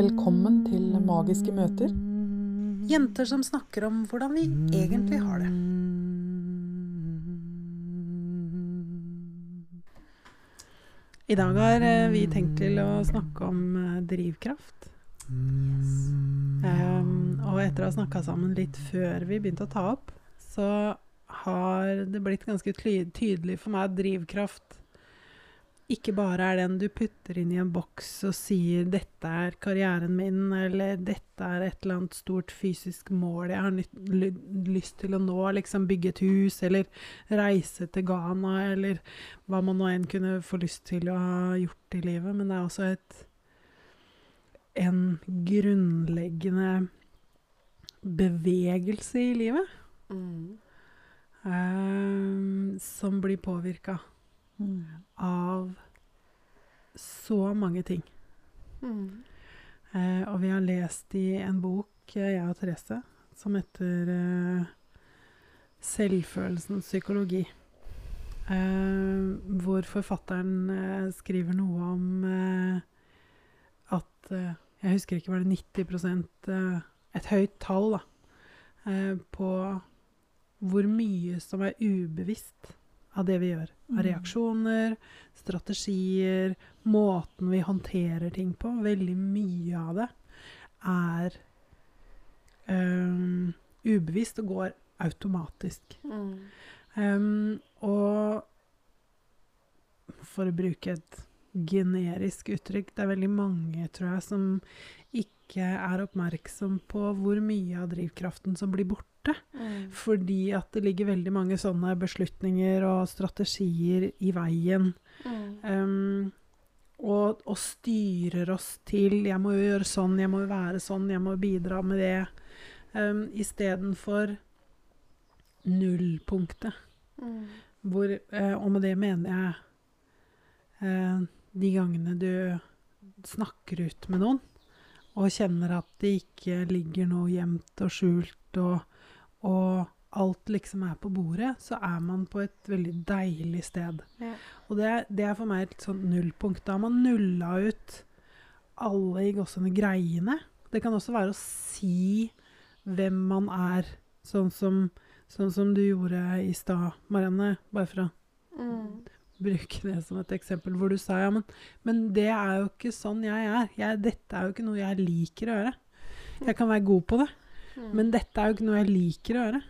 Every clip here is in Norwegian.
Velkommen til Magiske møter. Jenter som snakker om hvordan vi egentlig har det. I dag har eh, vi tenkt til å snakke om eh, drivkraft. Um, og etter å ha snakka sammen litt før vi begynte å ta opp, så har det blitt ganske tydelig for meg at drivkraft ikke bare er den du putter inn i en boks og sier 'dette er karrieren min', eller 'dette er et eller annet stort fysisk mål jeg har lyst til å nå', liksom bygge et hus, eller reise til Ghana, eller hva man nå enn kunne få lyst til å ha gjort i livet. Men det er også et en grunnleggende bevegelse i livet eh, som blir påvirka av så mange ting. Eh, og vi har lest i en bok, eh, jeg og Therese, som heter eh, 'Selvfølelsens psykologi'. Eh, hvor forfatteren eh, skriver noe om eh, at Jeg husker ikke, var det 90 eh, Et høyt tall, da. eh, på hvor mye som er ubevisst av det vi gjør. Av reaksjoner, strategier, måten vi håndterer ting på. Veldig mye av det er um, ubevisst og går automatisk. Øhm, og for å bruke et generisk uttrykk, det er veldig mange, tror jeg, som ikke er oppmerksom på hvor mye av drivkraften som blir borte. Fordi at det ligger veldig mange sånne beslutninger og strategier i veien. Um, og, og styrer oss til 'jeg må gjøre sånn, jeg må være sånn, jeg må bidra med det', um, istedenfor nullpunktet. Hvor, uh, og med det mener jeg uh, de gangene du snakker ut med noen, og kjenner at det ikke ligger noe gjemt og skjult, og, og alt liksom er på bordet, så er man på et veldig deilig sted. Ja. Og det, det er for meg et sånt nullpunkt. Da har man nulla ut alle i gåsene greiene. Det kan også være å si hvem man er, sånn som, sånn som du gjorde i stad, Marianne. Bare for å bruke det som et eksempel, hvor du sa ja, men, men det er jo ikke sånn jeg er. Jeg, dette er jo ikke noe jeg liker å gjøre. Jeg kan være god på det, men dette er jo ikke noe jeg liker å gjøre.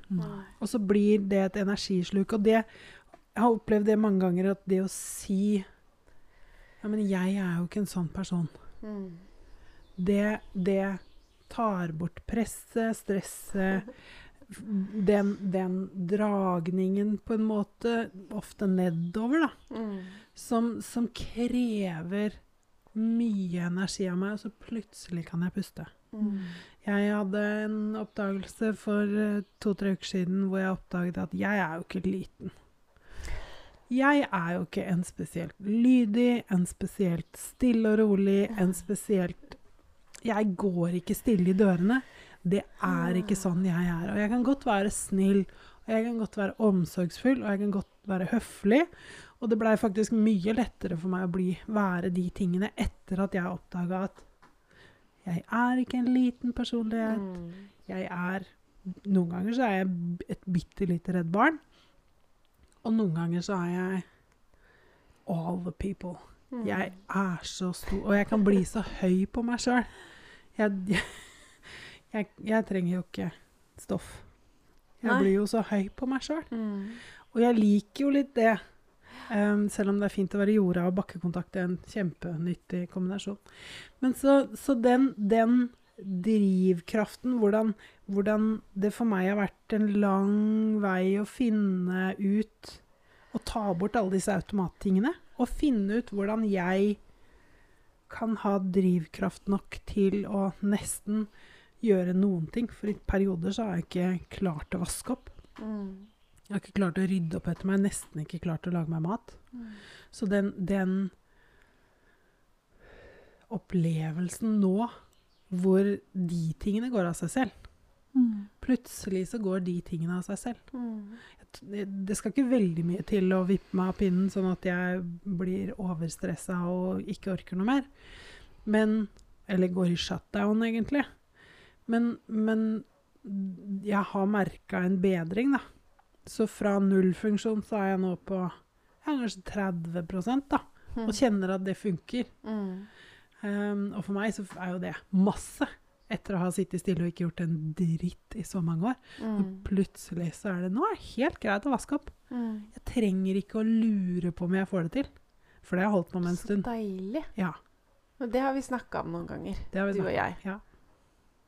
Og så blir det et energisluk. Og det Jeg har opplevd det mange ganger, at det å si Ja, men jeg er jo ikke en sånn person. Det, det tar bort presset, stresset, den, den dragningen på en måte, ofte nedover, da, som, som krever mye energi av meg, og så plutselig kan jeg puste. Jeg hadde en oppdagelse for eh, to-tre uker siden hvor jeg oppdaget at jeg er jo ikke liten. Jeg er jo ikke en spesielt lydig, en spesielt stille og rolig, en spesielt Jeg går ikke stille i dørene. Det er ikke sånn jeg er. Og jeg kan godt være snill, og jeg kan godt være omsorgsfull, og jeg kan godt være høflig. Og det blei faktisk mye lettere for meg å bli, være de tingene etter at jeg oppdaga at jeg er ikke en liten personlighet. Jeg er Noen ganger så er jeg et bitte lite redd barn. Og noen ganger så er jeg all the people. Jeg er så stor, og jeg kan bli så høy på meg sjøl. Jeg, jeg, jeg, jeg trenger jo ikke stoff. Jeg Nei. blir jo så høy på meg sjøl. Og jeg liker jo litt det. Um, selv om det er fint å være jorda og bakkekontakt er en kjempenyttig kombinasjon. Men så, så den, den drivkraften, hvordan, hvordan det for meg har vært en lang vei å finne ut og ta bort alle disse automattingene, og finne ut hvordan jeg kan ha drivkraft nok til å nesten gjøre noen ting. For i perioder så har jeg ikke klart å vaske opp. Jeg har ikke klart å rydde opp etter meg, nesten ikke klart å lage meg mat. Så den, den opplevelsen nå, hvor de tingene går av seg selv Plutselig så går de tingene av seg selv. Jeg Det, det skal ikke veldig mye til å vippe meg av pinnen, sånn at jeg blir overstressa og ikke orker noe mer. Men eller går i shutdown, egentlig. Men, men jeg har merka en bedring, da. Så fra nullfunksjon så er jeg nå på ja, kanskje 30 da. Mm. Og kjenner at det funker. Mm. Um, og for meg så er jo det masse. Etter å ha sittet stille og ikke gjort en dritt i så mange år. Og Mm. plutselig så er det Nå er det helt greit å vaske opp. Mm. Jeg trenger ikke å lure på om jeg får det til. For det har jeg holdt på med en Så stund. deilig. Ja, Og det har vi snakka om noen ganger, du og jeg. Ja.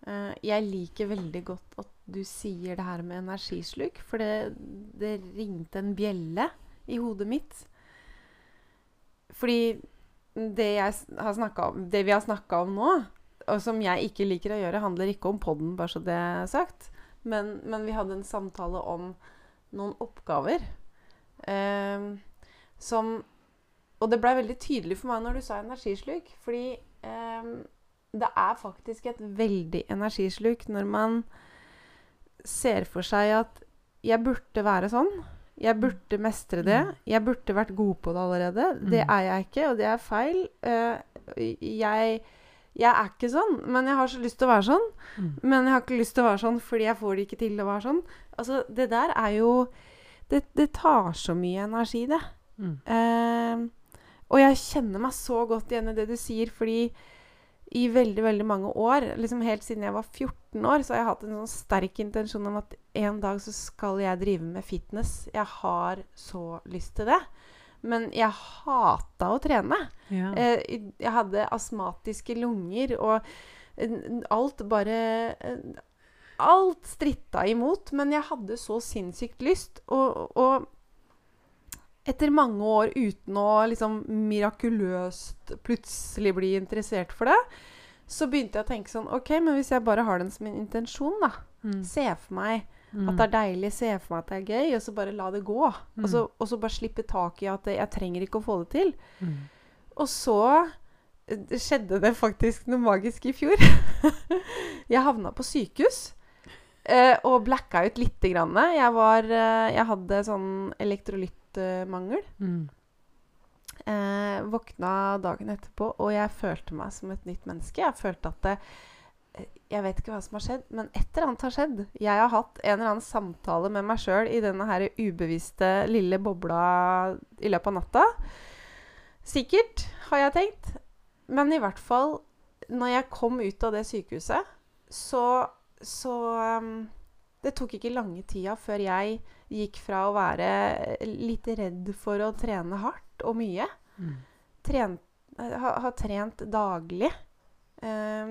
Eh, jeg liker veldig godt at du sier det her med energisluk, for det, det ringte en bjelle i hodet mitt. Fordi det, om, det vi har snakka om nå, og som jeg ikke liker å gjøre, handler ikke om podden, bare så det er sagt. Men, men vi hadde en samtale om noen oppgaver eh, som Og det blei veldig tydelig for meg når du sa energisluk, fordi eh, det er faktisk et veldig energisluk når man ser for seg at jeg burde være sånn. Jeg burde mestre det. Mm. Jeg burde vært god på det allerede. Det Mm. er jeg ikke, og det er feil. Eh, jeg, jeg er ikke sånn, men jeg har så lyst til å være sånn. Mm. Men jeg har ikke lyst til å være sånn fordi jeg får det ikke til å være sånn. Altså, det der er jo Det, det tar så mye energi, det. Mm. Uh, og jeg kjenner meg så godt igjen i det du sier, fordi i veldig, veldig mange år, liksom helt siden jeg var 14 år, så har jeg hatt en sånn sterk intensjon om at en dag så skal jeg drive med fitness. Jeg har så lyst til det. Men jeg hata å trene. Ja. Eh, jeg hadde astmatiske lunger, og eh, alt bare eh, Alt stritta imot, men jeg hadde så sinnssykt lyst. Og, og etter mange år uten å liksom mirakuløst plutselig bli interessert for det, så begynte jeg å tenke sånn OK, men hvis jeg bare har den som en intensjon, da Mm. Se for meg Mm. at det er deilig, se for meg at det er gøy, og så bare la det gå. Mm. Og, så, og så bare slippe tak i at jeg trenger ikke å få det til. Mm. Og så eh, skjedde det faktisk noe magisk i fjor. jeg havna på sykehus eh, og blacka ut lite grann. Jeg, var, eh, jeg hadde sånn elektrolyttmangel. Mm. Eh, våkna dagen etterpå, og jeg følte meg som et nytt menneske. Jeg følte at det, eh, Jeg vet ikke hva som har skjedd, men et eller annet har skjedd. Jeg har hatt en eller annen samtale med meg sjøl i denne her ubevisste lille bobla i løpet av natta. Sikkert, har jeg tenkt. Men i hvert fall, når jeg kom ut av det sykehuset, så Så um, Det tok ikke lange tida før jeg gikk fra å være litt redd for å trene hardt og mye Mm. trent, ha, ha, trent daglig. Eh,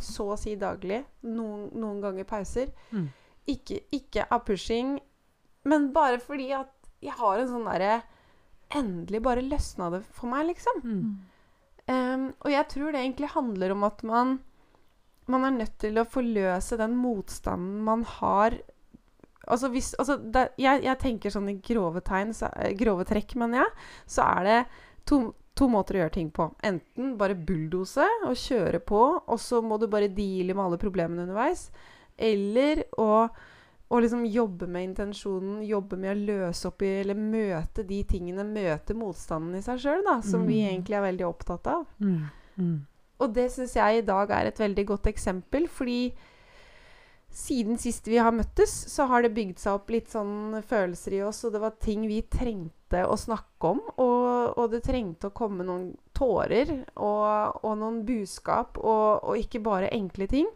så å si daglig. Noen, noen ganger pauser. Mm. Ikke, ikke av pushing, men bare fordi at jeg har en sånn derre Endelig bare løsna det for meg, liksom. Mm. Um, og jeg tror det egentlig handler om at man man er nødt til å forløse den motstanden man har Altså hvis altså det, jeg, jeg tenker sånn i grove tegn, så, eh, grove trekk, mener jeg, så er det to, to måter å gjøre ting på. Enten bare bulldose og kjøre på, og så må du bare deale med alle problemene underveis. Eller å, å liksom jobbe med intensjonen, jobbe med å løse opp i Eller møte de tingene, møte motstanden i seg sjøl, da, som vi Mm. egentlig er veldig opptatt av. Mm. Mm. Og det syns jeg i dag er et veldig godt eksempel, fordi siden sist vi har møttes, så har det bygd seg opp litt sånn følelser i oss, og det var ting vi trengte å snakke om, og, og det trengte å komme noen tårer og, og noen budskap, og, og ikke bare enkle ting.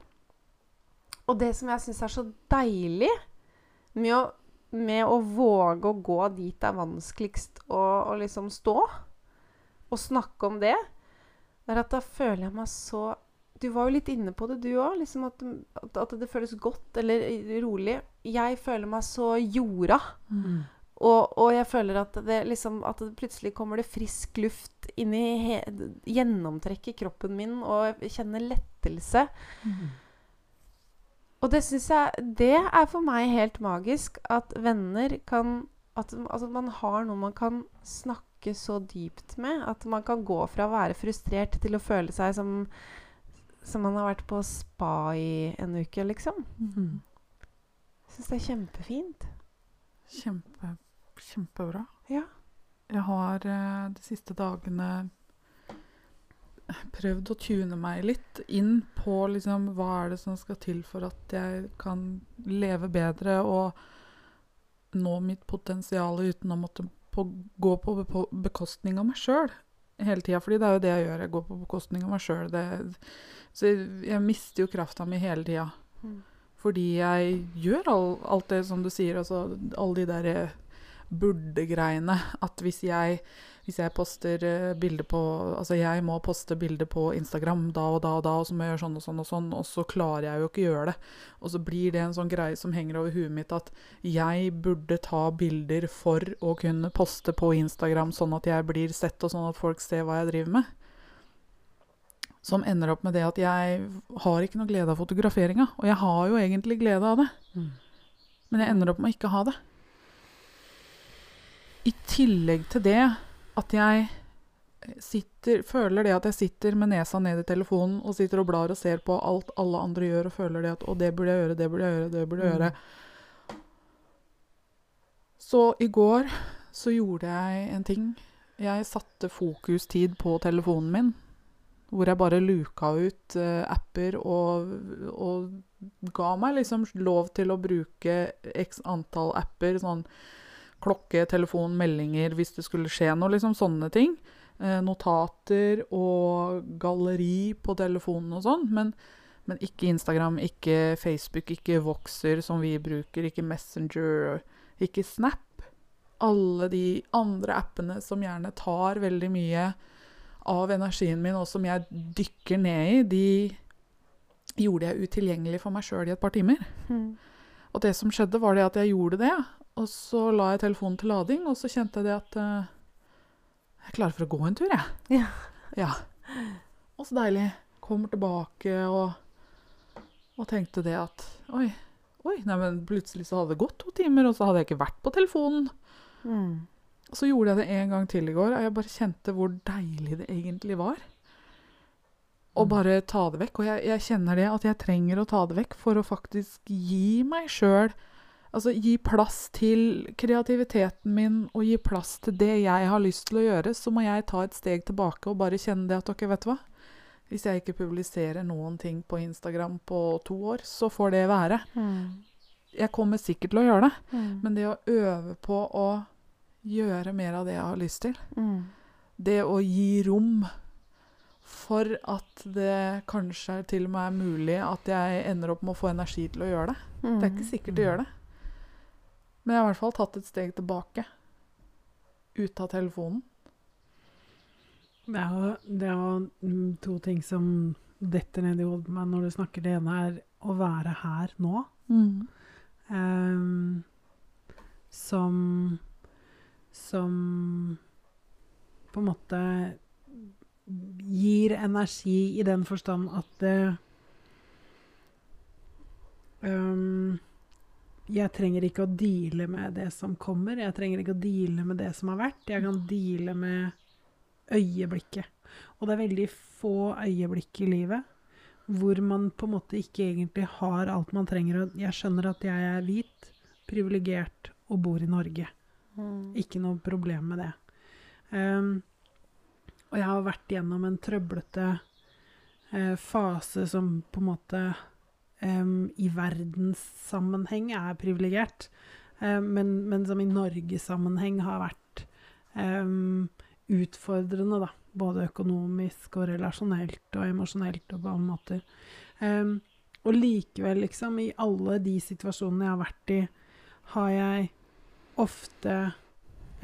Og det som jeg syns er så deilig med å, med å våge å gå dit det er vanskeligst å, liksom stå, og snakke om det, er at da føler jeg meg så Du var jo litt inne på det, du òg. Liksom at, at, det føles godt eller rolig. Jeg føler meg så jorda. Mm. Og, og jeg føler at det liksom At det plutselig kommer det frisk luft inn i he, gjennomtrekk i kroppen min, og jeg kjenner lettelse. Mm. Og det syns jeg Det er for meg helt magisk. At venner kan At altså man har noe man kan snakke så dypt med. At man kan gå fra å være frustrert til å føle seg som Som man har vært på spa i en uke, liksom. Mm. Syns det er kjempefint. Kjempe, kjempebra. Ja. Jeg har eh, de siste dagene prøvd å tune meg litt inn på liksom hva er det som skal til for at jeg kan leve bedre og nå mitt potensial uten å måtte på, gå på bekostning av meg sjøl hele tida. Fordi det er jo det jeg gjør. Jeg går på bekostning av meg sjøl. Så jeg, jeg mister jo krafta mi hele tida. Mm. Fordi jeg gjør all, alt det som du sier, altså alle de der eh, burde-greiene. At hvis jeg, hvis jeg poster uh, bilde på Altså jeg må poste bilde på Instagram da og da og da, og så må jeg gjøre sånn og sånn og sånn, og så klarer jeg jo ikke gjøre det. Og så blir det en sånn greie som henger over huet mitt at jeg burde ta bilder for å kunne poste på Instagram sånn at jeg blir sett, og sånn at folk ser hva jeg driver med. Som ender opp med det at jeg har ikke noe glede av fotograferinga. Og jeg har jo egentlig glede av det, Mm. men jeg ender opp med å ikke ha det. I tillegg til det at jeg sitter, føler det at jeg sitter med nesa ned i telefonen og sitter og blar og ser på alt alle andre gjør, og føler det at 'Å, det burde jeg gjøre, det burde jeg gjøre, det burde jeg Mm. gjøre'. Så i går så gjorde jeg en ting. Jeg satte fokustid på telefonen min, hvor jeg bare luka ut uh, apper og, og ga meg liksom lov til å bruke x antall apper. Sånn klokke, telefon, meldinger hvis det skulle skje noe, liksom sånne ting. Eh, notater og galleri på telefonen og sånn. Men, men ikke Instagram, ikke Facebook, ikke Voxer som vi bruker, ikke Messenger, ikke Snap. Alle de andre appene som gjerne tar veldig mye av energien min, og som jeg dykker ned i, de gjorde jeg utilgjengelig for meg sjøl i et par timer. Mm. Og det som skjedde, var det at jeg gjorde det. Og så la jeg telefonen til lading, og så kjente jeg det at uh, Jeg er klar for å gå en tur, jeg. Ja. ja. Og så deilig. Kommer tilbake og, og tenkte det at Oi, oi, nei, men plutselig så hadde det gått to timer, og så hadde jeg ikke vært på telefonen. Mm. Så gjorde jeg det en gang til i går, og jeg bare kjente hvor deilig det egentlig var. Å Mm. bare ta det vekk. Og jeg, jeg kjenner det at jeg trenger å ta det vekk for å faktisk gi meg sjøl Altså gi plass til kreativiteten min og gi plass til det jeg har lyst til å gjøre. Så må jeg ta et steg tilbake og bare kjenne det at dere, vet du hva. Hvis jeg ikke publiserer noen ting på Instagram på to år, så får det være. Mm. Jeg kommer sikkert til å gjøre det, Mm. men det å øve på å gjøre mer av det jeg har lyst til Mm. det å gi rom for at det kanskje til og med er mulig at jeg ender opp med å få energi til å gjøre det. Det er ikke sikkert å gjøre det. Men jeg har i hvert fall tatt et steg tilbake. Ut av telefonen. Det er jo, det er jo mm, to ting som detter ned i hodet på meg når du snakker. Det ene er å være her nå. Ehm, som Som på en måte gir energi i den forstand at det ehm, Jeg trenger ikke å deale med det som kommer. Jeg trenger ikke å deale med det som har vært. Jeg kan deale med øyeblikket. Og det er veldig få øyeblikk i livet hvor man på en måte ikke egentlig har alt man trenger. Jeg skjønner at jeg er hvit, privilegert og bor i Norge. Mm. Ikke noe problem med det. Um, og jeg har vært gjennom en trøblete uh, fase som på en måte em, i verdenssammenheng er privilegert, um, men, men som i Norgesammenheng har vært um, utfordrende, da. Både økonomisk og relasjonelt og emosjonelt og på alle måter. Og likevel, liksom, i alle de situasjonene jeg har vært i, har jeg ofte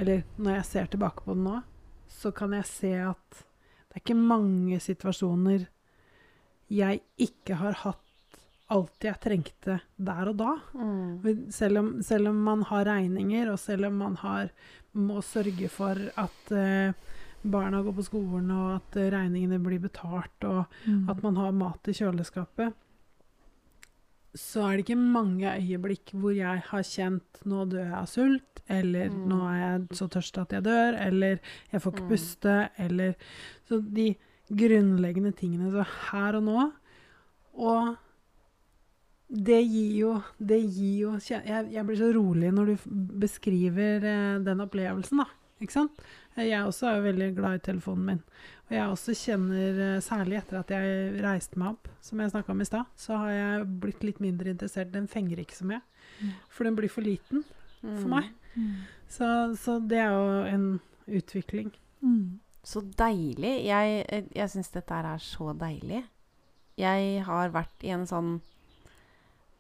Eller når jeg ser tilbake på det nå, så kan jeg se at det er ikke mange situasjoner jeg ikke har hatt alt jeg trengte der og da. Mm. Selv om, selv om man har regninger, og selv om man har, må sørge for at eh, barna går på skolen, og at eh, regningene blir betalt, og at man har mat i kjøleskapet, så er det ikke mange øyeblikk hvor jeg har kjent 'nå dør jeg av sult', eller Mm. 'nå er jeg så tørst at jeg dør', eller 'jeg får ikke Mm. puste', eller Så de grunnleggende tingene så her og nå. Og det gir jo Det gir jo Jeg, jeg blir så rolig når du beskriver eh, den opplevelsen, da. Ikke sant? Eh, Jeg også er jo veldig glad i telefonen min. Og jeg også kjenner, eh, særlig etter at jeg reiste meg opp, som jeg snakka om i stad, så har jeg blitt litt mindre interessert. Den fenger ikke så mye. Mm. For den blir for liten for meg. Mm. Så, så det er jo en utvikling. Mm. Så deilig. Jeg, eh, jeg syns dette her er så deilig. Jeg har vært i en sånn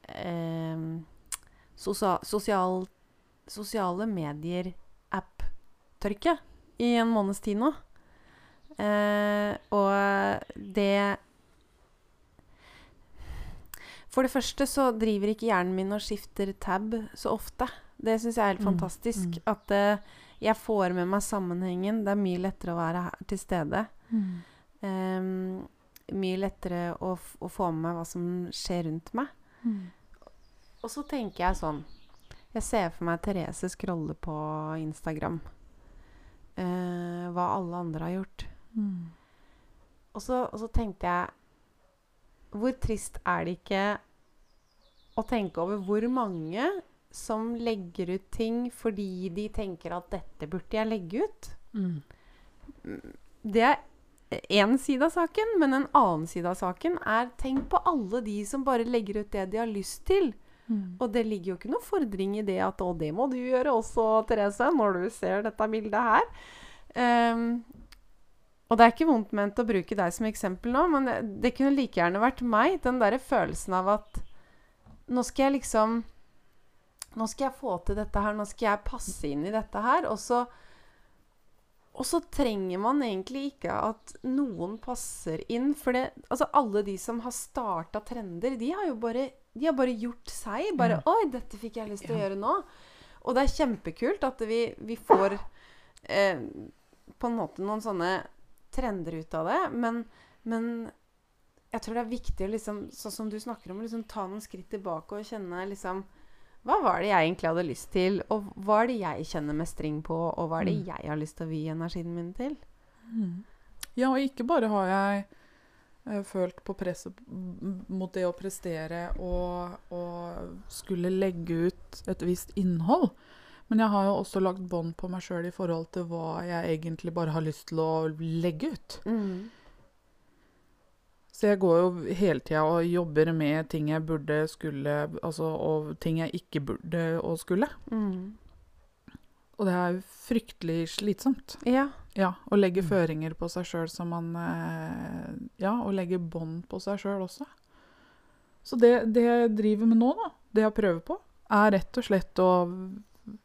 eh, sosia sosial, Sosiale medier-app-tørke i en måneds tid nå. Eh, og det For det første så driver ikke hjernen min og skifter tab så ofte. Det syns jeg er helt Mm, fantastisk. mm. At eh, jeg får med meg sammenhengen. Det er mye lettere å være her til stede. Mm. Eh, mye lettere å, å få med meg hva som skjer rundt meg. Mm. Og så tenker jeg sånn Jeg ser for meg Therese scrolle på Instagram. eh, hva alle andre har gjort. Mm. Og så, og så tenkte jeg Hvor trist er det ikke å tenke over hvor mange som legger ut ting fordi de tenker at 'dette burde jeg legge ut'? Mm. Det er én side av saken, men en annen side av saken er tenk på alle de som bare legger ut det de har lyst til. Mm. Og det ligger jo ikke noen fordring i det at 'å, det må du gjøre også, Therese', når du ser dette bildet her. Um, og det er ikke vondt ment å bruke deg som eksempel nå, men det, det kunne like gjerne vært meg. Den derre følelsen av at nå skal jeg liksom Nå skal jeg få til dette her, nå skal jeg passe inn i dette her. Og så, og så trenger man egentlig ikke at noen passer inn. For det, altså alle de som har starta trender, de har jo bare, de har bare gjort seg. Bare mm. 'Oi, dette fikk jeg lyst til å gjøre nå'. Og det er kjempekult at vi, vi får eh, på en måte noen sånne trender ut av det. Men, men jeg tror det er viktig å liksom, sånn som du snakker om, liksom ta noen skritt tilbake og kjenne liksom Hva var det jeg egentlig hadde lyst til? Og hva er det jeg kjenner mestring på? Og hva er det Mm. jeg har lyst til å vie energien min til? Mm. Ja, og ikke bare har jeg eh, følt på presset mot det å prestere og, og skulle legge ut et visst innhold, men jeg har jo også lagt bånd på meg sjøl i forhold til hva jeg egentlig bare har lyst til å legge ut. Mm. Så jeg går jo hele tida og jobber med ting jeg burde, skulle, altså, og ting jeg ikke burde og skulle. Mm. Og det er fryktelig slitsomt. Ja. Ja, å legge Mm. føringer på seg sjøl som man eh, Ja, å legge bånd på seg sjøl også. Så det, det jeg driver med nå, da, det jeg prøver på, er rett og slett å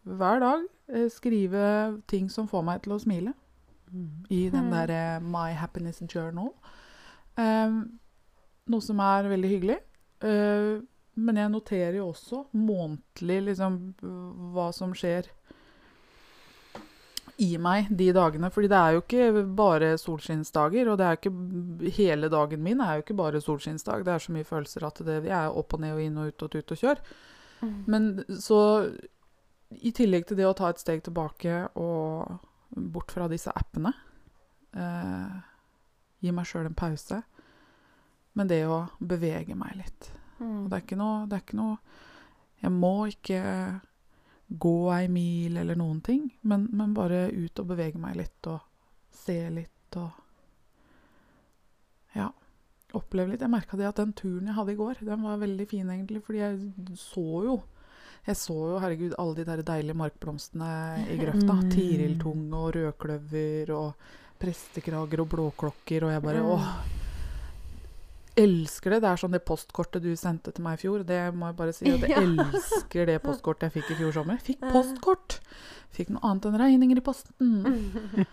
hver dag eh, skrive ting som får meg til å smile. Mm. I den derre der eh, My Happiness Journal. Eh, noe som er veldig hyggelig. Eh, men jeg noterer jo også månedlig liksom hva som skjer i meg de dagene. Fordi det er jo ikke bare solskinnsdager, og det er ikke hele dagen min er jo ikke bare solskinnsdag. Det er så mye følelser at det, jeg er opp og ned og inn og ut og tut og kjør. Mm. Men så i tillegg til det å ta et steg tilbake og bort fra disse appene eh, Gi meg sjøl en pause. Men det å bevege meg litt. Mm. Og det er ikke noe, det er ikke noe Jeg må ikke gå ei mil eller noen ting, men, men bare ut og bevege meg litt og se litt og Ja. Oppleve litt. Jeg merka det at den turen jeg hadde i går, den var veldig fin, egentlig, fordi jeg så jo jeg så jo, herregud, alle de der deilige markblomstene i grøfta. Mm. Tiriltunge og rødkløver og prestekrager og blåklokker, og jeg bare Mm. åh. Elsker det. Det er sånn det postkortet du sendte til meg i fjor. Det må jeg bare si at jeg Ja. elsker det postkortet jeg fikk i fjor sommer. Fikk postkort! Fikk noe annet enn regninger i posten.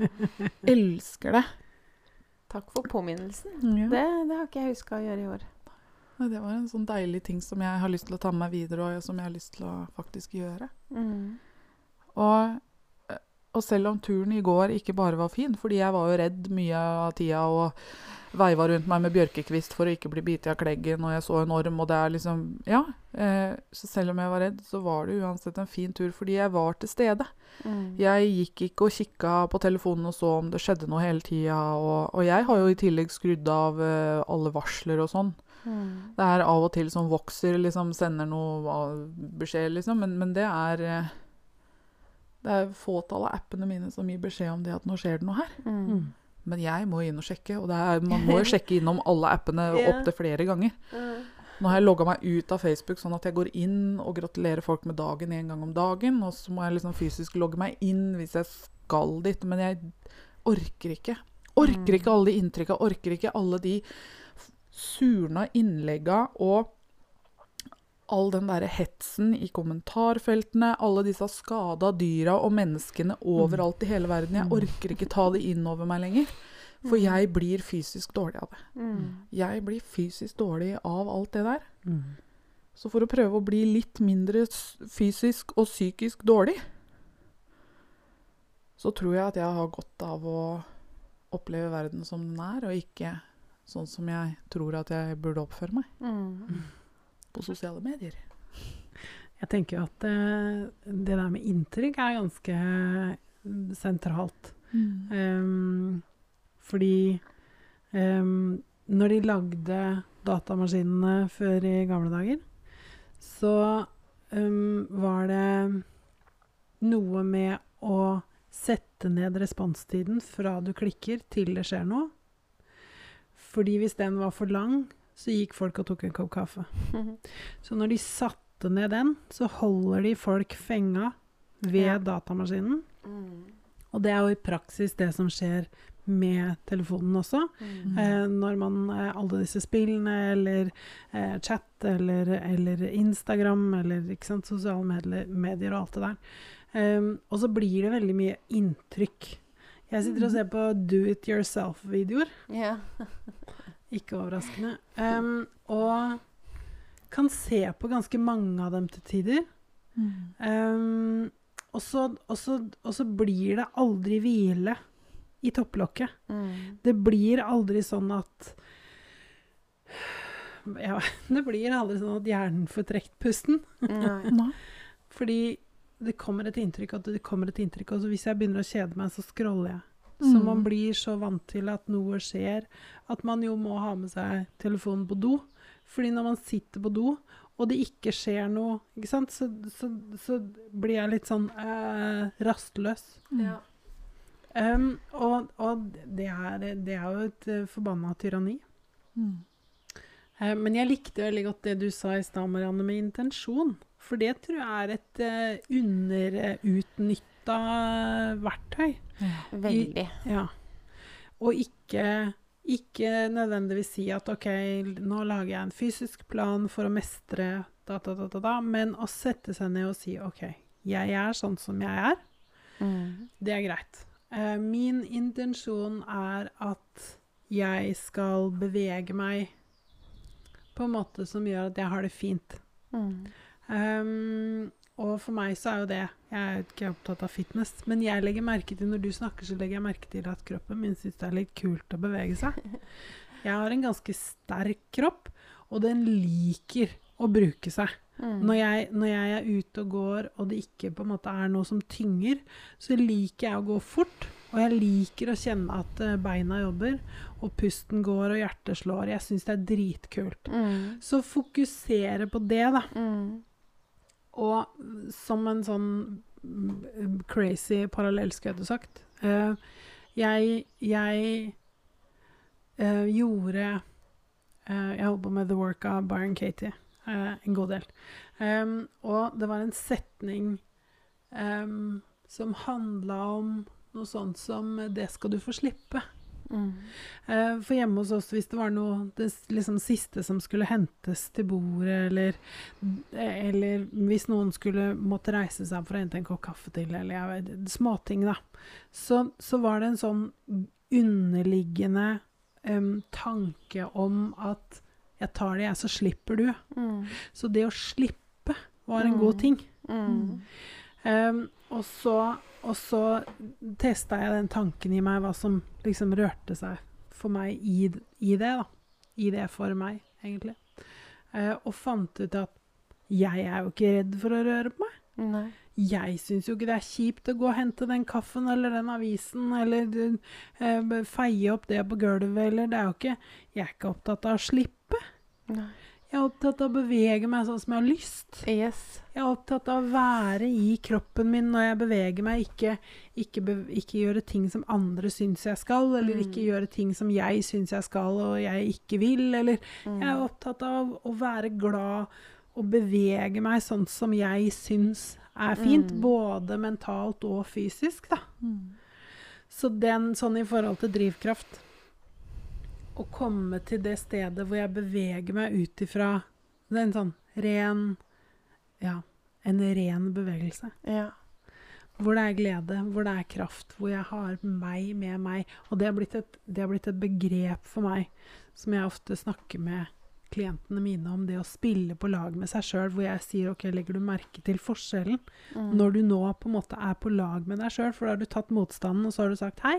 Elsker det. Takk for påminnelsen. Ja. Det, det har ikke jeg huska å gjøre i år. Det var en sånn deilig ting som jeg har lyst til å ta med meg videre, og som jeg har lyst til å faktisk gjøre. Mm. Og, og selv om turen i går ikke bare var fin, fordi jeg var jo redd mye av tida og veiva rundt meg med bjørkekvist for å ikke bli bitt av kleggen, og jeg så en orm, og det er liksom Ja. Eh, så selv om jeg var redd, så var det uansett en fin tur, fordi jeg var til stede. Mm. Jeg gikk ikke og kikka på telefonen og så om det skjedde noe hele tida, og, og jeg har jo i tillegg skrudd av eh, alle varsler og sånn. Mm. Det er av og til som vokser, liksom sender noe beskjed, liksom, men, men det er eh, Det er fåtall av appene mine som gir beskjed om det at nå skjer det noe her. Mm. Men jeg må inn og sjekke, og det er, man må jo sjekke innom alle appene yeah. opptil flere ganger. Mm. Nå har jeg logga meg ut av Facebook, sånn at jeg går inn og gratulerer folk med dagen en gang om dagen. Og så må jeg liksom fysisk logge meg inn hvis jeg skal dit. Men jeg orker ikke. Orker Mm. ikke alle de inntrykka, orker ikke alle de surna innlegga og all den derre hetsen i kommentarfeltene, alle disse skada dyra og menneskene overalt i hele verden. Jeg Mm. orker ikke ta det inn over meg lenger. For jeg blir fysisk dårlig av det. Mm. Jeg blir fysisk dårlig av alt det der. Mm. Så for å prøve å bli litt mindre fysisk og psykisk dårlig, så tror jeg at jeg har godt av å oppleve verden som den er, og ikke sånn som jeg tror at jeg burde oppføre meg Mm. På sosiale medier. Jeg tenker jo at uh, det der med inntrykk er ganske sentralt. sentralt. Um, fordi um, når de lagde datamaskinene før i gamle dager, så um, var det noe med å sette ned responstiden fra du klikker til det skjer noe. Fordi hvis den var for lang, så gikk folk og tok en kopp kaffe. Så når de satte ned den, så holder de folk fenga ved Ja. datamaskinen. Mm. Og det er jo i praksis det som skjer med telefonen også. Mm. Eh, når man eh, Alle disse spillene, eller eh, chat, eller, eller Instagram, eller sant, sosiale medier, medier og alt det der. Um, og så blir det veldig mye inntrykk. Jeg sitter og ser på do it yourself-videoer. Ja. Ikke overraskende. Um, og kan se på ganske mange av dem til tider. Em, og, så, og, så, og så blir det aldri hvile i topplokket. Mm. Det blir aldri sånn at ja, Det blir aldri sånn at hjernen får trukket pusten. Nei. Fordi det kommer et inntrykk, og det kommer et inntrykk, og hvis jeg begynner å kjede meg, så scroller jeg. Så Mm. man blir så vant til at noe skjer, at man jo må ha med seg telefonen på do. Fordi når man sitter på do, og det ikke skjer noe, ikke sant, så, så, så blir jeg litt sånn eh, rastløs. Ja. Um, og og det, er, det er jo et uh, forbanna tyranni. Mm. Uh, men jeg likte veldig godt det du sa i stad, Marianne, med intensjon. For det tror jeg er et uh, underutnytta verktøy. Veldig. Ja. Og ikke, ikke nødvendigvis si at OK, nå lager jeg en fysisk plan for å mestre da, da, da, da, da, men å sette seg ned og si OK, jeg er sånn som jeg er. Mm. Det er greit. Uh, min intensjon er at jeg skal bevege meg på en måte som gjør at jeg har det fint. Mm. Um, og for meg så er jo det Jeg er ikke opptatt av fitness, men jeg legger merke til når du snakker, så legger jeg merke til at kroppen min syns det er litt kult å bevege seg. Jeg har en ganske sterk kropp, og den liker å bruke seg. Mm. Når jeg, når jeg er ute og går, og det ikke på en måte er noe som tynger, så liker jeg å gå fort. Og jeg liker å kjenne at eh, beina jobber, og pusten går og hjertet slår. Jeg syns det er dritkult. Mm. Så fokusere på det, da. Mm. Og som en sånn mm, crazy parallell, skulle jeg sagt uh, Jeg, jeg uh, gjorde uh, Jeg holdt på med The Work av Byron Katie en god del. Um, og det var en setning um, som handla om noe sånt som 'Det skal du få slippe'. Mm. Eh, For hjemme hos oss, hvis det var noe det liksom siste som skulle hentes til bordet, eller, eller hvis noen skulle måtte reise seg for å hente en kopp kaffe til, eller jeg vet, småting, da, så, så var det en sånn underliggende um, tanke om at jeg tar det, jeg, så slipper du. Mm. Så det å slippe var en Mm. god ting. Mm. Em, og så, og så testa jeg den tanken i meg, hva som liksom rørte seg for meg i, i det. da. I det for meg, egentlig. Eh, og fant ut at jeg er jo ikke redd for å røre på meg. Nei. Jeg syns jo ikke det er kjipt å gå og hente den kaffen eller den avisen, eller eh, feie opp det på gulvet, eller Det er jo ikke Jeg er ikke opptatt av å slippe. Nei. Jeg er opptatt av å bevege meg sånn som jeg har lyst. Yes. Jeg er opptatt av å være i kroppen min når jeg beveger meg, ikke, ikke, be, ikke gjøre ting som andre syns jeg skal, eller Mm. ikke gjøre ting som jeg syns jeg skal og jeg ikke vil, eller Mm. Jeg er opptatt av å være glad og bevege meg sånn som jeg syns er fint, Mm. både mentalt og fysisk, da. Så den sånn i forhold til drivkraft Å komme til det stedet hvor jeg beveger meg ut ifra en sånn ren Ja, en ren bevegelse. Ja. Hvor det er glede, hvor det er kraft, hvor jeg har meg med meg. Og det har blitt et, har blitt et begrep for meg som jeg ofte snakker med klientene mine om, det å spille på lag med seg sjøl, hvor jeg sier OK, legger du merke til forskjellen? Mm. Når du nå på en måte er på lag med deg sjøl, for da har du tatt motstanden, og så har du sagt hei.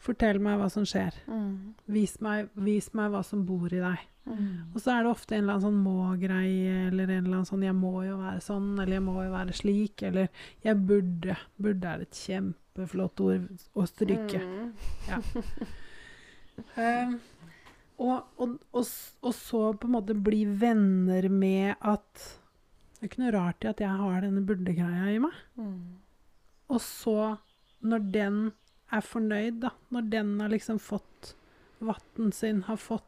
Fortell meg hva som skjer. Mm. Vis meg, vis meg hva som bor i deg. Mm. Og så er det ofte en eller annen sånn må-greie, eller en eller annen sånn 'jeg må jo være sånn', eller 'jeg må jo være slik', eller 'jeg burde'. Burde er et kjempeflott ord å stryke. Mm. Eh, og, og, og, og så på en måte bli venner med at Det er ikke noe rart i at jeg har denne burde-greia i meg. Mm. Og så, når den er fornøyd, da, når den har liksom fått vatten sin, har fått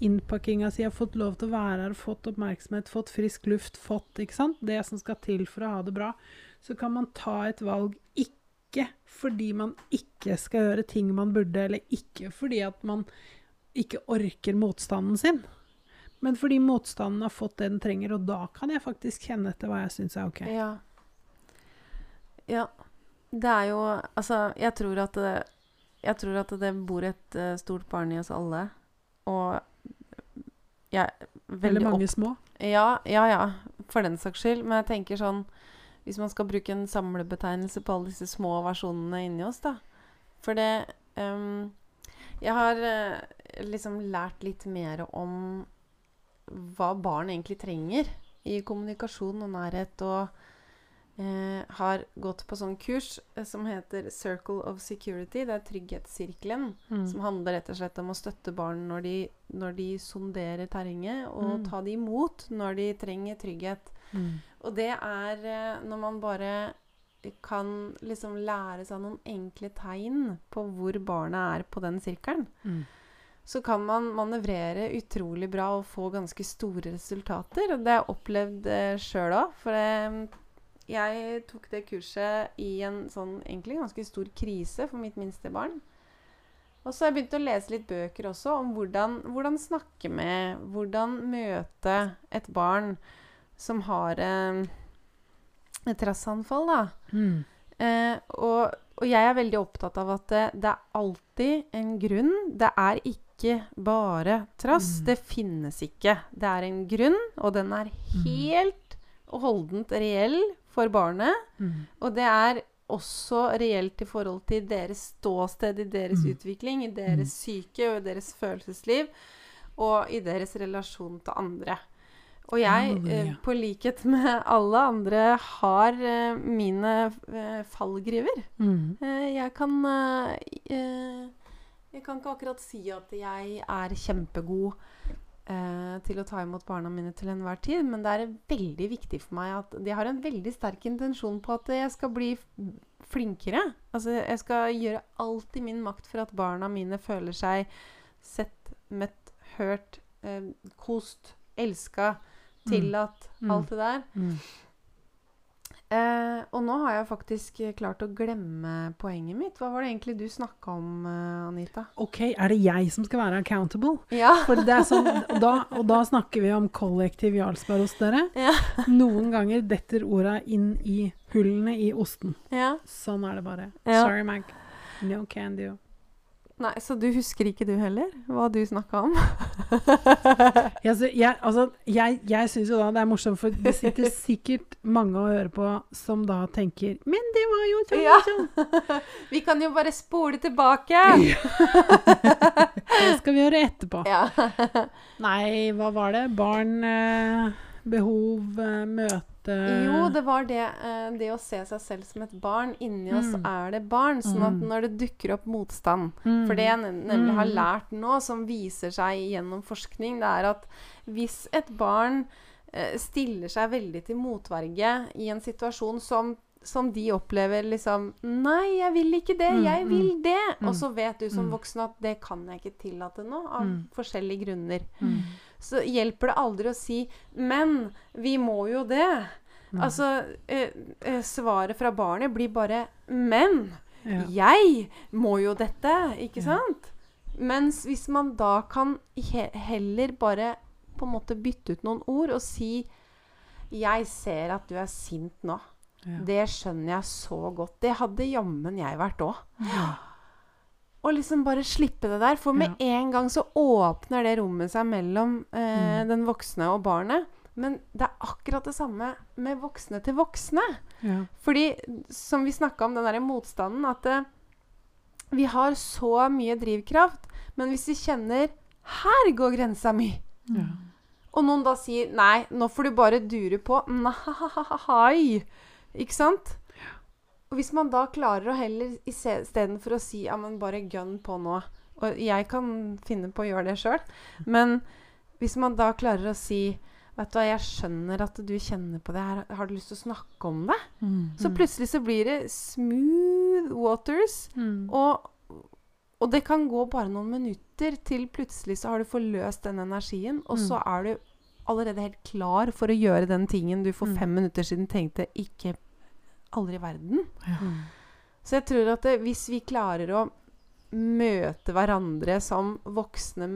innpakkinga si, har fått lov til å være her, fått oppmerksomhet, fått frisk luft, fått ikke sant? det som skal til for å ha det bra, så kan man ta et valg ikke fordi man ikke skal gjøre ting man burde, eller ikke fordi at man ikke orker motstanden sin. Men fordi motstanden har fått det den trenger, og da kan jeg faktisk kjenne etter hva jeg syns er OK. Ja. Ja. Det er jo Altså, jeg tror at det, jeg tror at det bor et uh, stort barn i oss alle. Og jeg er Eller veldig mange opp... små. Ja, ja, ja. For den saks skyld. Men jeg tenker sånn Hvis man skal bruke en samlebetegnelse på alle disse små versjonene inni oss, da. For det um, Jeg har uh, liksom lært litt mer om hva barn egentlig trenger i kommunikasjon og nærhet, og eh, har gått på sånn kurs eh, som heter Circle of Security. Det er trygghetssirkelen. Mm. Som handler rett og slett om å støtte barn når de, når de sonderer terrenget, og Mm. ta de imot når de trenger trygghet. Mm. Og det er eh, når man bare kan liksom lære seg noen enkle tegn på hvor barnet er på den sirkelen, Mm. så kan man manøvrere utrolig bra og få ganske store resultater. Og det har jeg opplevd eh, sjøl òg. For eh, jeg tok det kurset i en sånn egentlig ganske stor krise for mitt minste barn. Og så har jeg begynt å lese litt bøker også om hvordan, hvordan snakke med, hvordan møte et barn som har eh, et rassanfall, da. Mm. Eh, og, og jeg er veldig opptatt av at det, det er alltid en grunn. Det er ikke bare trass. Mm. Det finnes ikke. Det er en grunn, og den er helt og holdent reell for barnet. Mm. Og det er også reelt i forhold til deres ståsted i deres Mm. utvikling, i deres psyke og i deres følelsesliv, og i deres relasjon til andre. Og jeg, eh, på likhet med alle andre, har eh, mine eh, fallgriver. Mm. Eh, jeg kan eh, eh, Jeg kan ikke akkurat si at jeg er kjempegod eh, til å ta imot barna mine til enhver tid, men det er veldig viktig for meg at de har en veldig sterk intensjon på at jeg skal bli flinkere. Altså, jeg skal gjøre alt i min makt for at barna mine føler seg sett, møtt, hørt, eh, kost, elska, tillatt, Mm. alt det der. Mm. Eh, og nå har jeg faktisk klart å glemme poenget mitt. Hva var det egentlig du snakka om, eh, Anita? OK, er det jeg som skal være accountable? Ja. Sånn, og, da, og da snakker vi om kollektiv Jarlsberg hos dere. Ja. Noen ganger detter orda inn i hullene i osten. ja. Sånn er det bare. Sorry, Mag. No can do. Nei, så du husker ikke du heller hva du snakka om? Jeg, jeg, altså, jeg, jeg syns jo da det er morsomt, for det sitter sikkert mange å høre på som da tenker Men det var jo sånn Ja. sånn. Vi kan jo bare spole tilbake. Det skal vi gjøre etterpå. Ja. Nei, hva var det? Barn behov, behov, eh, uh... Jo, det var det. Uh, det å se seg selv som et barn. Inni oss Mm. er det barn. Sånn at Mm. når det dukker opp motstand Mm. For det jeg nemlig har Mm. lært nå, som viser seg gjennom forskning, det er at hvis et barn uh, stiller seg veldig til motverge i en situasjon som, som de opplever liksom Nei, jeg vil ikke det. Mm, Jeg vil det. mm. Og så vet du som Mm. voksen at det kan jeg ikke tillate nå, av Mm. forskjellige grunner. Mm. Så hjelper det aldri å si Men vi må jo det. Nei. Altså, eh, eh, svaret fra barnet blir bare Men! ja. Jeg må jo dette, ikke Ja. sant? Mens hvis man da kan he heller bare på en måte bytte ut noen ord og si Jeg ser at du er sint nå. Ja. Det skjønner jeg så godt. Det hadde jammen jeg vært òg. Ja. Og liksom bare slippe det der. For med en gang så åpner det rommet seg mellom eh, Mm. den voksne og barnet. Men det er akkurat det samme med voksne til voksne. Ja. Fordi, som vi snakka om, den derre motstanden, at eh, vi har så mye drivkraft, men hvis vi kjenner Her går grensa mi! Ja. Og noen da sier Nei, nå får du bare dure på. Nei! Ikke sant? Og hvis man da klarer å heller istedenfor å si Ja, men bare gønn på nå. Og jeg kan finne på å gjøre det sjøl. Men hvis man da klarer å si Vet du hva, jeg skjønner at du kjenner på det her. Har du lyst til å snakke om det? Mm. Så Mm. plutselig så blir det smooth waters. Mm. Og, og det kan gå bare noen minutter til plutselig så har du forløst den energien, og Mm. så er du allerede helt klar for å gjøre den tingen du for Mm. fem minutter siden tenkte ikke Aldri i verden. Ja. Så jeg tror at det, hvis vi klarer å møte hverandre som voksne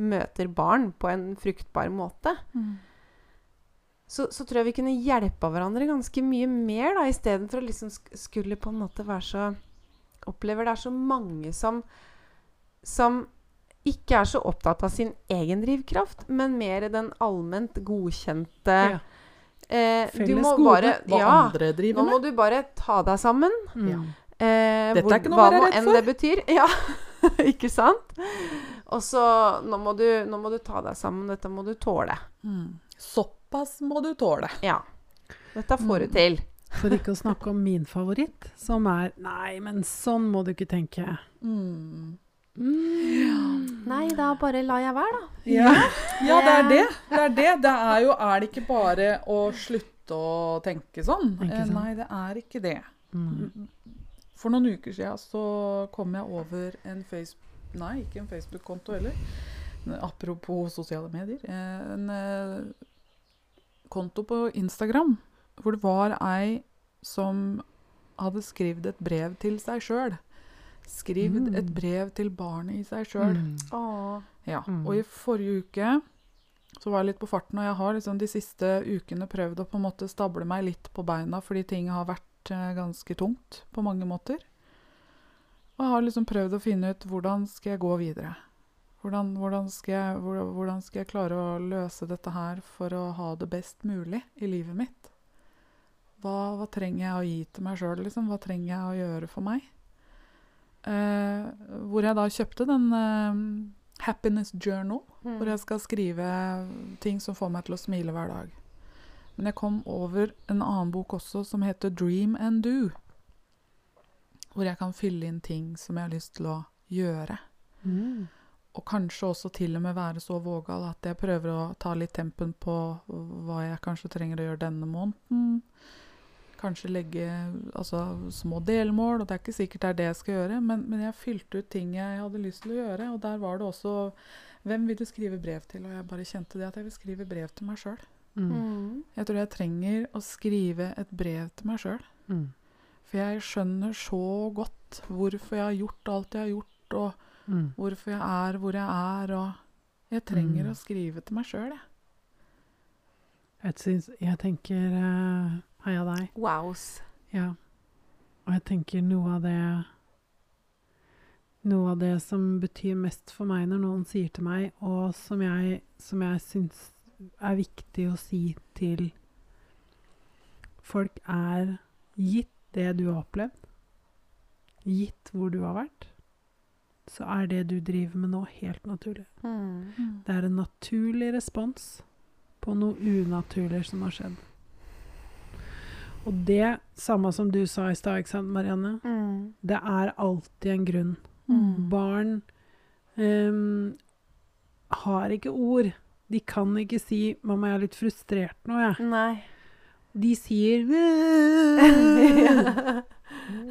møter barn på en fruktbar måte, Mm. så, så tror jeg vi kunne hjelpa hverandre ganske mye mer, da, istedenfor å liksom skulle på en måte være så Opplever det er så mange som som ikke er så opptatt av sin egen drivkraft, men mer den allment godkjente Ja. Eh, Du Felles må gode. bare Hva Ja, andre driver nå må du bare ta deg sammen. Mm. Eh, Dette er ikke noe å hva være nå enn for. det betyr. Ja, ikke sant? Og så nå må, du, nå må du ta deg sammen. Dette må du tåle. Mm. Såpass må du tåle. Ja. Dette får du Mm. til. For ikke å snakke om min favoritt, som er Nei, men sånn må du ikke tenke. Mm. Mm. Nei, da bare lar jeg være, da. Ja. Ja, det er det. Det er det. Det er jo Er det ikke bare å slutte å tenke sånn? Eh. Nei, det er ikke det. Mm. For noen uker siden så kom jeg over en Facebook... Nei, ikke en Facebook-konto heller. Apropos sosiale medier. eh, En eh, konto på Instagram hvor det var ei som hadde skrevet et brev til seg sjøl. Skrevet Mm. et brev til barnet i seg sjøl. Mm. Ja, Mm. og i forrige uke så var jeg litt på farten, og jeg har liksom de siste ukene prøvd å på en måte stable meg litt på beina, fordi ting har vært eh, ganske tungt på mange måter. Og jeg har liksom prøvd å finne ut hvordan skal jeg gå videre. Hvordan, hvordan, skal jeg, hvordan skal jeg klare å løse dette her for å ha det best mulig i livet mitt? Hva, hva trenger jeg å gi til meg sjøl, liksom? Hva trenger jeg å gjøre for meg? Eh, hvor jeg da kjøpte den eh, Happiness Journal, Mm. hvor jeg skal skrive ting som får meg til å smile hver dag. Men jeg kom over en annen bok også som heter Dream and Do. Hvor jeg kan fylle inn ting som jeg har lyst til å gjøre. Mm. Og kanskje også til og med være så vågal at jeg prøver å ta litt tempen på hva jeg kanskje trenger å gjøre denne måneden. Kanskje legge altså, små delmål, og det er ikke sikkert det er det jeg skal gjøre, men, men jeg fylte ut ting jeg hadde lyst til å gjøre, og der var det også Hvem vil du skrive brev til? Og jeg bare kjente det at jeg vil skrive brev til meg sjøl. Mm. Mm. Jeg tror jeg trenger å skrive et brev til meg sjøl. Mm. For jeg skjønner så godt hvorfor jeg har gjort alt jeg har gjort, og Mm. hvorfor jeg er hvor jeg er, og jeg trenger Mm. å skrive til meg sjøl, jeg. Jeg, tenker uh, Heia deg. Wows. Ja. Og jeg tenker noe av det Noe av det som betyr mest for meg når noen sier til meg, og som jeg, som jeg syns er viktig å si til folk, er gitt det du har opplevd, gitt hvor du har vært, så er det du driver med nå, helt naturlig. Mm. Det er en naturlig respons på noe unaturlig som har skjedd. Og det, samme som du sa i stad, ikke sant, Marianne? Mm. Det er alltid en grunn. Mm. Barn um, har ikke ord. De kan ikke si 'mamma, jeg er litt frustrert nå', jeg. Nei. De sier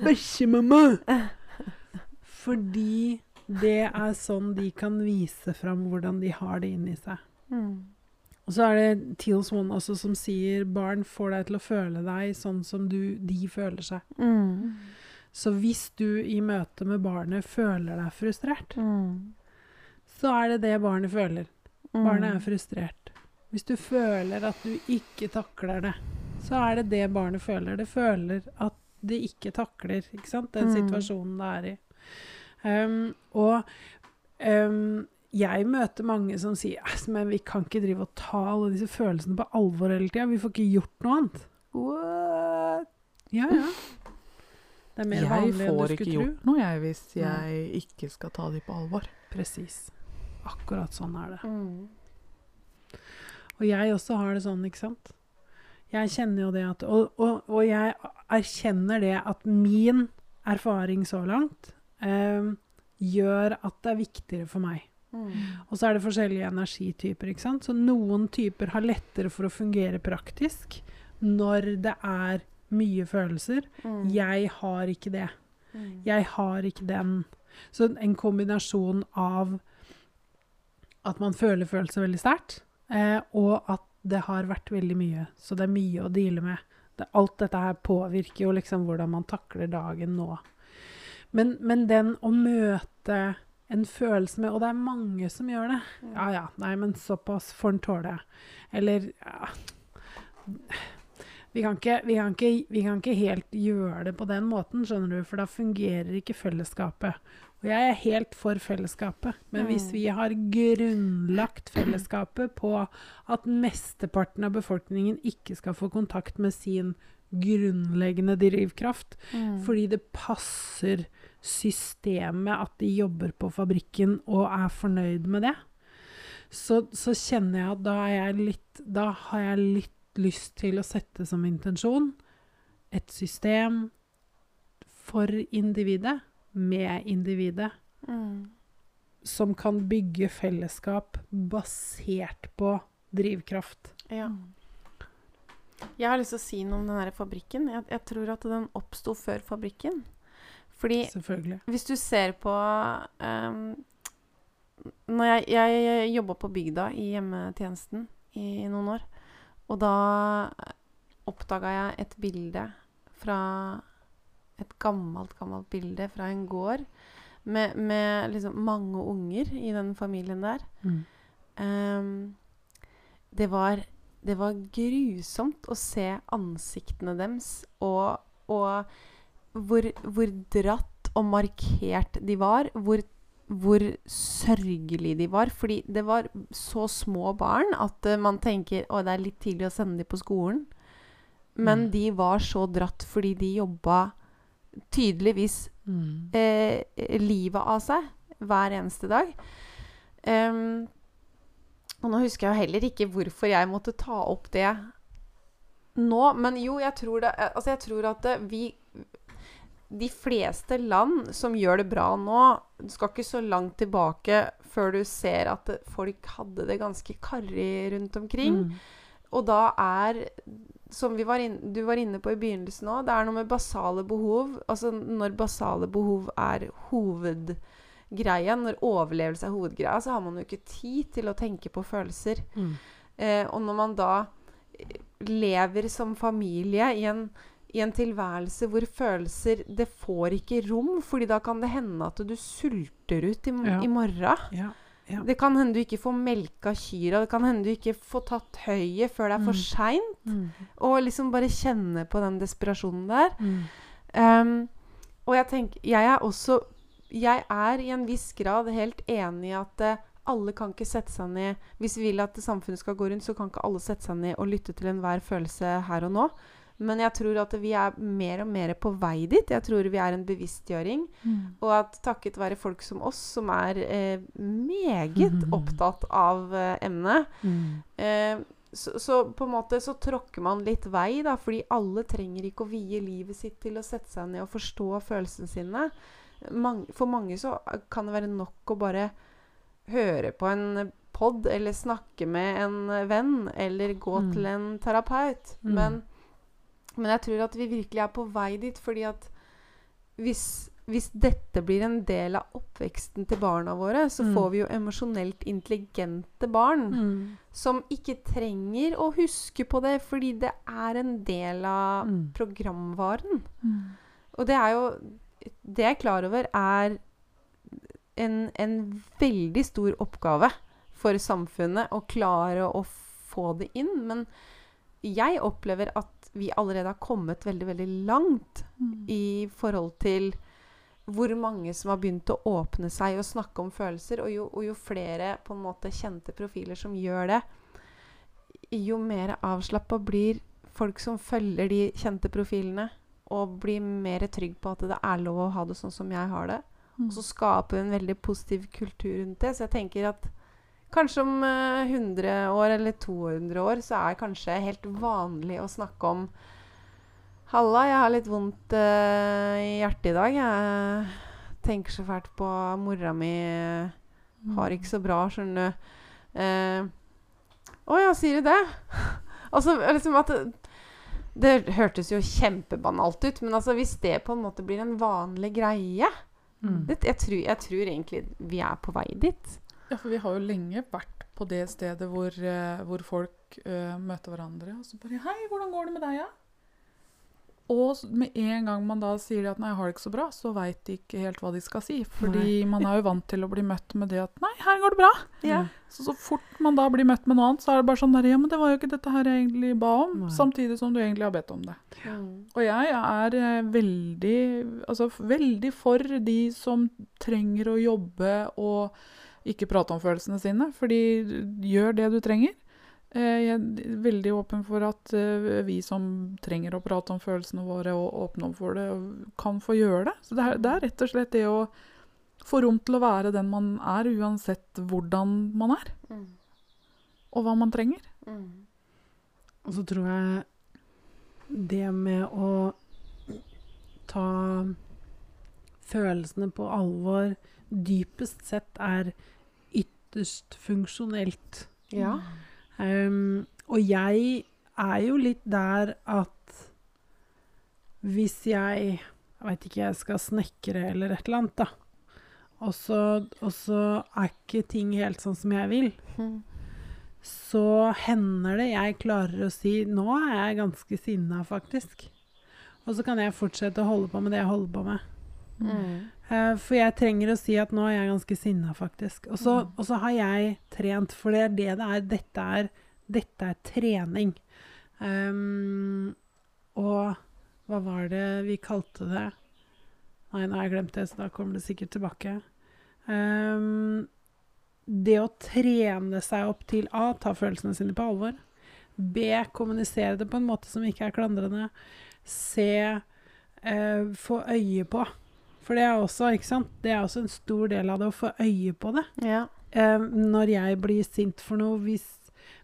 'bæsjemamma'. Fordi det er sånn de kan vise fram hvordan de har det inni seg. Mm. Og så er det Teals One også som sier 'barn får deg til å føle deg sånn som du, de føler seg'. Mm. Så hvis du i møte med barnet føler deg frustrert, Mm. så er det det barnet føler. Mm. Barnet er frustrert. Hvis du føler at du ikke takler det, så er det det barnet føler. Det føler at det ikke takler ikke sant? den Mm. situasjonen det er i. Um, og um, jeg møter mange som sier «Æsj, men vi kan ikke drive og ta alle disse følelsene på alvor hele tida. Vi får ikke gjort noe annet. What? Ja, ja. Det er mer Jeg vanlig enn får du ikke skulle tro. gjort noe, jeg, hvis jeg jeg ikke skal ta de på alvor. Presis. Akkurat sånn er det. Mm. Og jeg også har det sånn, ikke sant? Jeg kjenner jo det at Og, og, og jeg erkjenner det at min erfaring så langt eh, gjør at det er viktigere for meg. Mm. Og så er det forskjellige energityper, ikke sant? Så noen typer har lettere for å fungere praktisk når det er mye følelser. Mm. Jeg har ikke det. Mm. Jeg har ikke den. Så en kombinasjon av at man føler følelser veldig sterkt, eh, og at det har vært veldig mye. Så det er mye å deale med. Det, alt dette her påvirker jo liksom hvordan man takler dagen nå. Men, men den å møte en følelse med Og det er mange som gjør det. Ja ja, nei, men såpass får en tåle. Eller ja. vi, kan ikke, vi, kan ikke, vi kan ikke helt gjøre det på den måten, skjønner du, for da fungerer ikke fellesskapet. Og jeg er helt for fellesskapet, men hvis Mm. vi har grunnlagt fellesskapet på at mesteparten av befolkningen ikke skal få kontakt med sin grunnleggende drivkraft, Mm. fordi det passer systemet at de jobber på fabrikken og er fornøyd med det, så, så kjenner jeg at da, jeg litt, da har jeg litt lyst til å sette som intensjon et system for individet, med individet, Mm. som kan bygge fellesskap basert på drivkraft. Ja. Jeg har lyst til å si noe om den der fabrikken. Jeg, jeg tror at den oppsto før fabrikken. Fordi hvis du ser på um, Når jeg, jeg, jeg jobba på bygda i hjemmetjenesten i noen år, og da oppdaga jeg et bilde fra Et gammelt, gammelt bilde fra en gård med, med liksom mange unger i den familien der. Mm. Um, det, var, det var grusomt å se ansiktene deres, og, og hvor, hvor dratt og markert de var. Hvor, hvor sørgelig de var. Fordi det var så små barn at eh, man tenker å, det er litt tidlig å sende dem på skolen. Men Mm. de var så dratt fordi de jobba tydeligvis Mm. eh, livet av seg hver eneste dag. Um, og nå husker jeg heller ikke hvorfor jeg måtte ta opp det nå, men jo, jeg tror det Altså, jeg tror at det, vi De fleste land som gjør det bra nå, skal ikke så langt tilbake før du ser at folk hadde det ganske karrig rundt omkring. Mm. Og da er, som vi var inn, du var inne på i begynnelsen òg, det er noe med basale behov. Altså når basale behov er hovedgreia, når overlevelse er hovedgreia, så har man jo ikke tid til å tenke på følelser. Mm. Eh, og når man da lever som familie i en, i en tilværelse hvor følelser Det får ikke rom, fordi da kan det hende at du sulter ut i, Ja. i morgen. Ja. Ja. Det kan hende du ikke får melka kyrne. det kan hende du ikke får tatt høyet før det er for Mm. seint. Mm. Og liksom bare kjenne på den desperasjonen der. Mm. Um, og jeg tenker Jeg er også Jeg er i en viss grad helt enig i at eh, alle kan ikke sette seg ned Hvis vi vil at samfunnet skal gå rundt, så kan ikke alle sette seg ned og lytte til enhver følelse her og nå. Men jeg tror at vi er mer og mer på vei dit. Jeg tror vi er en bevisstgjøring. Mm. Og at takket være folk som oss, som er eh, meget mm. opptatt av eh, emnet, Mm. eh, så, så på en måte så tråkker man litt vei, da, fordi alle trenger ikke å vie livet sitt til å sette seg ned og forstå følelsene sine. Mang, for mange så kan det være nok å bare høre på en pod, eller snakke med en venn, eller gå Mm. til en terapeut. Mm. Men, men jeg tror at vi virkelig er på vei dit, fordi at hvis, hvis dette blir en del av oppveksten til barna våre, så Mm. får vi jo emosjonelt intelligente barn Mm. som ikke trenger å huske på det, fordi det er en del av Mm. programvaren. Mm. Og det er jo Det jeg er klar over, er en, en veldig stor oppgave for samfunnet å klare å få det inn. Men jeg opplever at vi allerede har kommet veldig, veldig langt Mm. i forhold til hvor mange som har begynt å åpne seg og snakke om følelser. Og jo, og jo flere på en måte kjente profiler som gjør det, jo mer avslappa blir folk som følger de kjente profilene, og blir mer trygg på at det er lov å ha det sånn som jeg har det. Mm. Og så skaper vi en veldig positiv kultur rundt det. Så jeg tenker at kanskje om eh, 100 år eller 200 år så er det kanskje helt vanlig å snakke om Halla, jeg har litt vondt uh, i hjertet i dag. Jeg tenker så fælt på mora mi. Mm. Har ikke så bra, skjønner du. Eh, Å ja, sier du det? altså liksom at det, det hørtes jo kjempebanalt ut, men altså hvis det på en måte blir en vanlig greie Mm. det, jeg, tror, jeg tror egentlig vi er på vei dit. Ja, for vi har jo lenge vært på det stedet hvor, eh, hvor folk uh, møter hverandre, og så bare 'Hei, hvordan går det med deg, ja?' Og med en gang man da sier at 'nei, jeg har det ikke så bra', så veit de ikke helt hva de skal si. Fordi man er jo vant til å bli møtt med det at 'nei, her går det bra'. Ja. Så så fort man da blir møtt med noe annet, så er det bare sånn der 'ja, men det var jo ikke dette her jeg egentlig ba om', Nei. samtidig som du egentlig har bedt om det. Ja. Og jeg er eh, veldig, altså, veldig for de som trenger å jobbe og ikke prate om følelsene sine, fordi gjør det du trenger. Eh, Jeg er veldig åpen for at eh, vi som trenger å prate om følelsene våre og åpne opp for det, kan få gjøre det. Så det er, det er rett og slett det å få rom til å være den man er, uansett hvordan man er, Mm. og hva man trenger. Mm. Og så tror jeg det med å ta følelsene på alvor dypest sett er ytterst funksjonelt. Ja. Um, og jeg er jo litt der at hvis jeg Jeg veit ikke, jeg skal snekre eller et eller annet, da. Og så, er ikke ting helt sånn som jeg vil. Mm. Så hender det jeg klarer å si 'nå er jeg ganske sinna', faktisk. Og så kan jeg fortsette å holde på med det jeg holder på med. Mm. Eh, for jeg trenger å si at nå er jeg ganske sinna, faktisk. Og så, Mm. og så har jeg trent, for det er det det er. Dette er, dette er trening. Um, og hva var det vi kalte det? Nei, nå har jeg glemt det, så da kommer det sikkert tilbake. Um, det å trene seg opp til A, ta følelsene sine på alvor. B, kommunisere det på en måte som ikke er klandrende. C, uh, få øye på. For det er også? Det er også en stor del av det å få øye på det. Ja. Eh, når jeg blir sint for noe, hvis,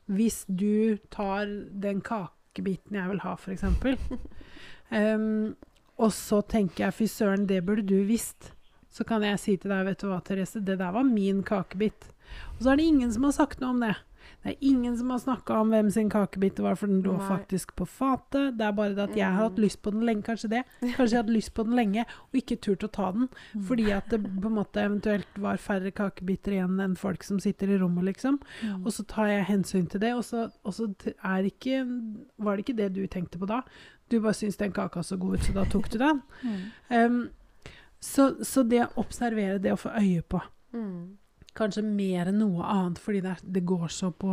hvis du tar den kakebiten jeg vil ha, f.eks., um, og så tenker jeg fy søren, det burde du visst, så kan jeg si til deg, vet du hva, Therese, det der var min kakebit. Og så er det ingen som har sagt noe om det. Det er ingen som har snakka om hvem sin kakebit det var, for den lå Nei. faktisk på fatet. Det er bare det at jeg har hatt Mm. lyst på den lenge, kanskje det. Kanskje jeg hadde lyst på den lenge, og ikke turt å ta den. Fordi at det på en måte eventuelt var færre kakebiter igjen enn folk som sitter i rommet, liksom. Mm. Og så tar jeg hensyn til det, og så, og så er ikke, var det ikke det du tenkte på da. Du bare syntes den kaka så god ut, så da tok du den. Mm. Um, så, så det å observere, det å få øye på, Mm. Kanskje mer enn noe annet, fordi det, er, det går så på,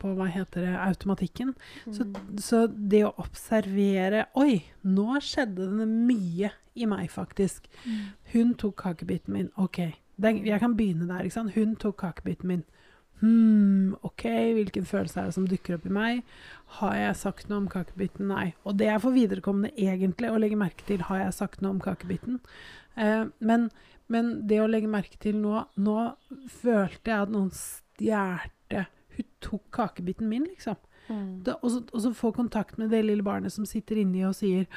på, hva heter det, automatikken. Så, Mm. så det å observere Oi, nå skjedde det mye i meg, faktisk. Mm. Hun tok kakebiten min. OK. Det, jeg kan begynne der. ikke sant? Hun tok kakebiten min. Hm, OK, hvilken følelse er det som dukker opp i meg? Har jeg sagt noe om kakebiten? Nei. Og det er for viderekommende egentlig å legge merke til. Har jeg sagt noe om kakebiten? Eh, men, men det å legge merke til nå Nå følte jeg at noen stjerte Hun tok kakebiten min, liksom. Mm. Da, og, så, og så få kontakt med det lille barnet som sitter inni og sier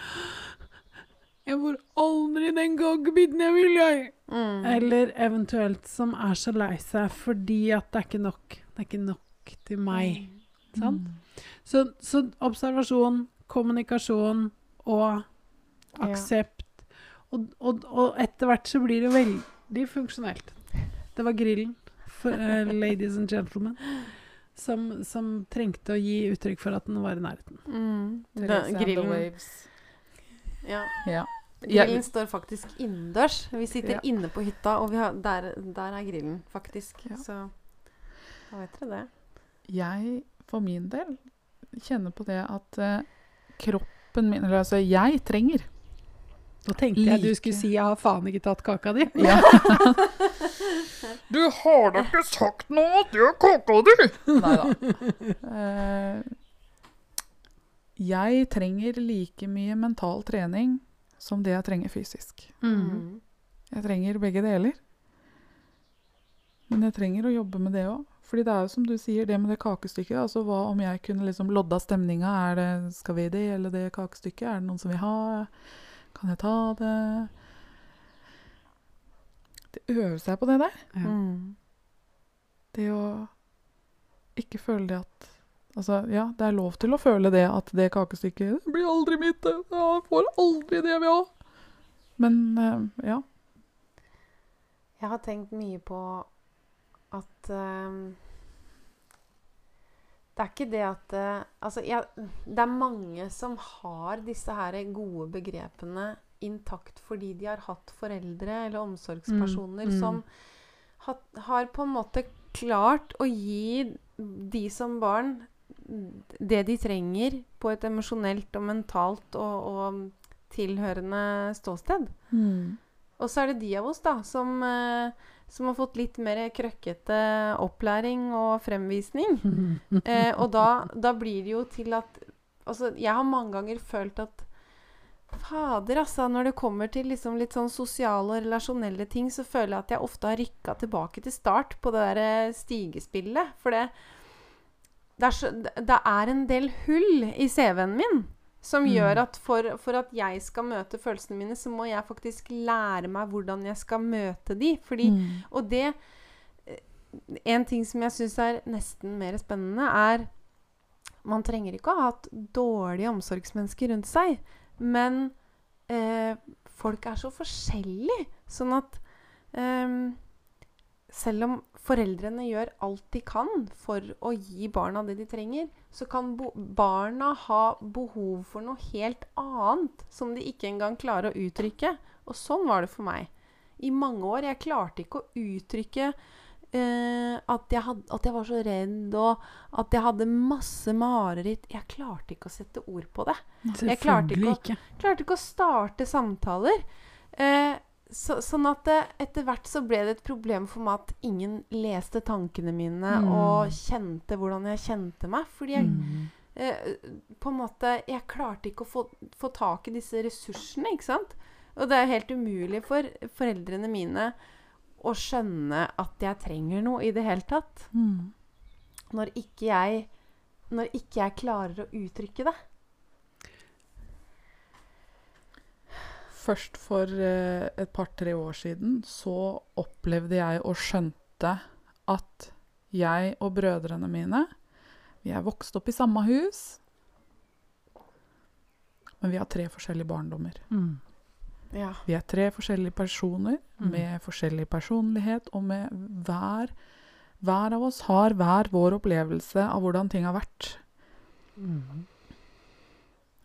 'Jeg får aldri den kakebiten jeg vil, jeg'. Mm. Eller eventuelt som er så lei seg fordi at det er ikke nok. Det er ikke nok til meg. Mm. Sånn? Så, så observasjon, kommunikasjon og aksept. Og, og, og etter hvert så blir det veldig funksjonelt. Det var grillen, for, uh, ladies and gentlemen, som, som trengte å gi uttrykk for at den var i nærheten. Mm. Da, grillen. Waves. Ja. Ja. Grillen står faktisk innendørs. Vi sitter Ja. inne på hytta, og vi har, der, der er grillen, faktisk. Ja. Så da vet dere det. jeg, for min del, kjenner på det at uh, kroppen min Eller altså, jeg trenger Nå tenkte jeg du skulle si 'jeg har faen ikke tatt kaka di'. Ja. du har da ikke sagt noe at det er kaka di! Nei da. jeg trenger like mye mental trening som det jeg trenger fysisk. Mm. Jeg trenger begge deler. Men jeg trenger å jobbe med det òg. Fordi det er jo som du sier, det med det kakestykket. Altså hva om jeg kunne liksom lodda stemninga? Er det, skal vi dele det kakestykket? Er det noen som vil ha? Kan jeg ta det? Det øver seg på det der. Ja. Mm. Det å ikke føle det at Altså, ja, det er lov til å føle det at det kakestykket det blir aldri mitt. Jeg får aldri det jeg vil ha. Men uh, ja. Jeg har tenkt mye på at ehm, Det er ikke det at eh, Altså, jeg, det er mange som har disse her gode begrepene intakt fordi de har hatt foreldre eller omsorgspersoner Mm, mm. som har, har på en måte klart å gi de som barn det de trenger på et emosjonelt og mentalt og, og tilhørende ståsted. Og så er det de av oss da, som, eh, som har fått litt mer krøkkete opplæring og fremvisning. Eh, og da, da blir det jo til at Altså, jeg har mange ganger følt at Fader, altså. Når det kommer til liksom litt sånn sosiale og relasjonelle ting, så føler jeg at jeg ofte har rykka tilbake til start på det der eh, stigespillet. For det, det, er så, det er en del hull i CV-en min som Mm. gjør at for, for at jeg skal møte følelsene mine, så må jeg faktisk lære meg hvordan jeg skal møte de. Fordi Mm. og det eh, En ting som jeg syns er nesten mer spennende, er Man trenger ikke å ha hatt dårlige omsorgsmennesker rundt seg, men eh, folk er så forskjellige. Sånn at eh, selv om foreldrene gjør alt de kan for å gi barna det de trenger, så kan barna ha behov for noe helt annet som de ikke engang klarer å uttrykke. Og sånn var det for meg i mange år. Jeg klarte ikke å uttrykke eh, at, jeg had, at jeg var så redd, og at jeg hadde masse mareritt. Jeg klarte ikke å sette ord på det. Jeg klarte ikke å-. Klarte ikke å starte samtaler. Eh, så, sånn at det, etter hvert så ble det et problem for meg at ingen leste tankene mine Mm. og kjente hvordan jeg kjente meg. Fordi jeg Mm. eh, på en måte Jeg klarte ikke å få, få tak i disse ressursene, ikke sant? Og det er helt umulig for foreldrene mine å skjønne at jeg trenger noe i det hele tatt. Mm. Når ikke jeg Når ikke jeg klarer å uttrykke det. Først for eh, et par-tre år siden så opplevde jeg og skjønte at jeg og brødrene mine Vi er vokst opp i samme hus, men vi har tre forskjellige barndommer. Mm. Ja. Vi er tre forskjellige personer Mm. med forskjellig personlighet, og med hver Hver av oss har hver vår opplevelse av hvordan ting har vært. Mm.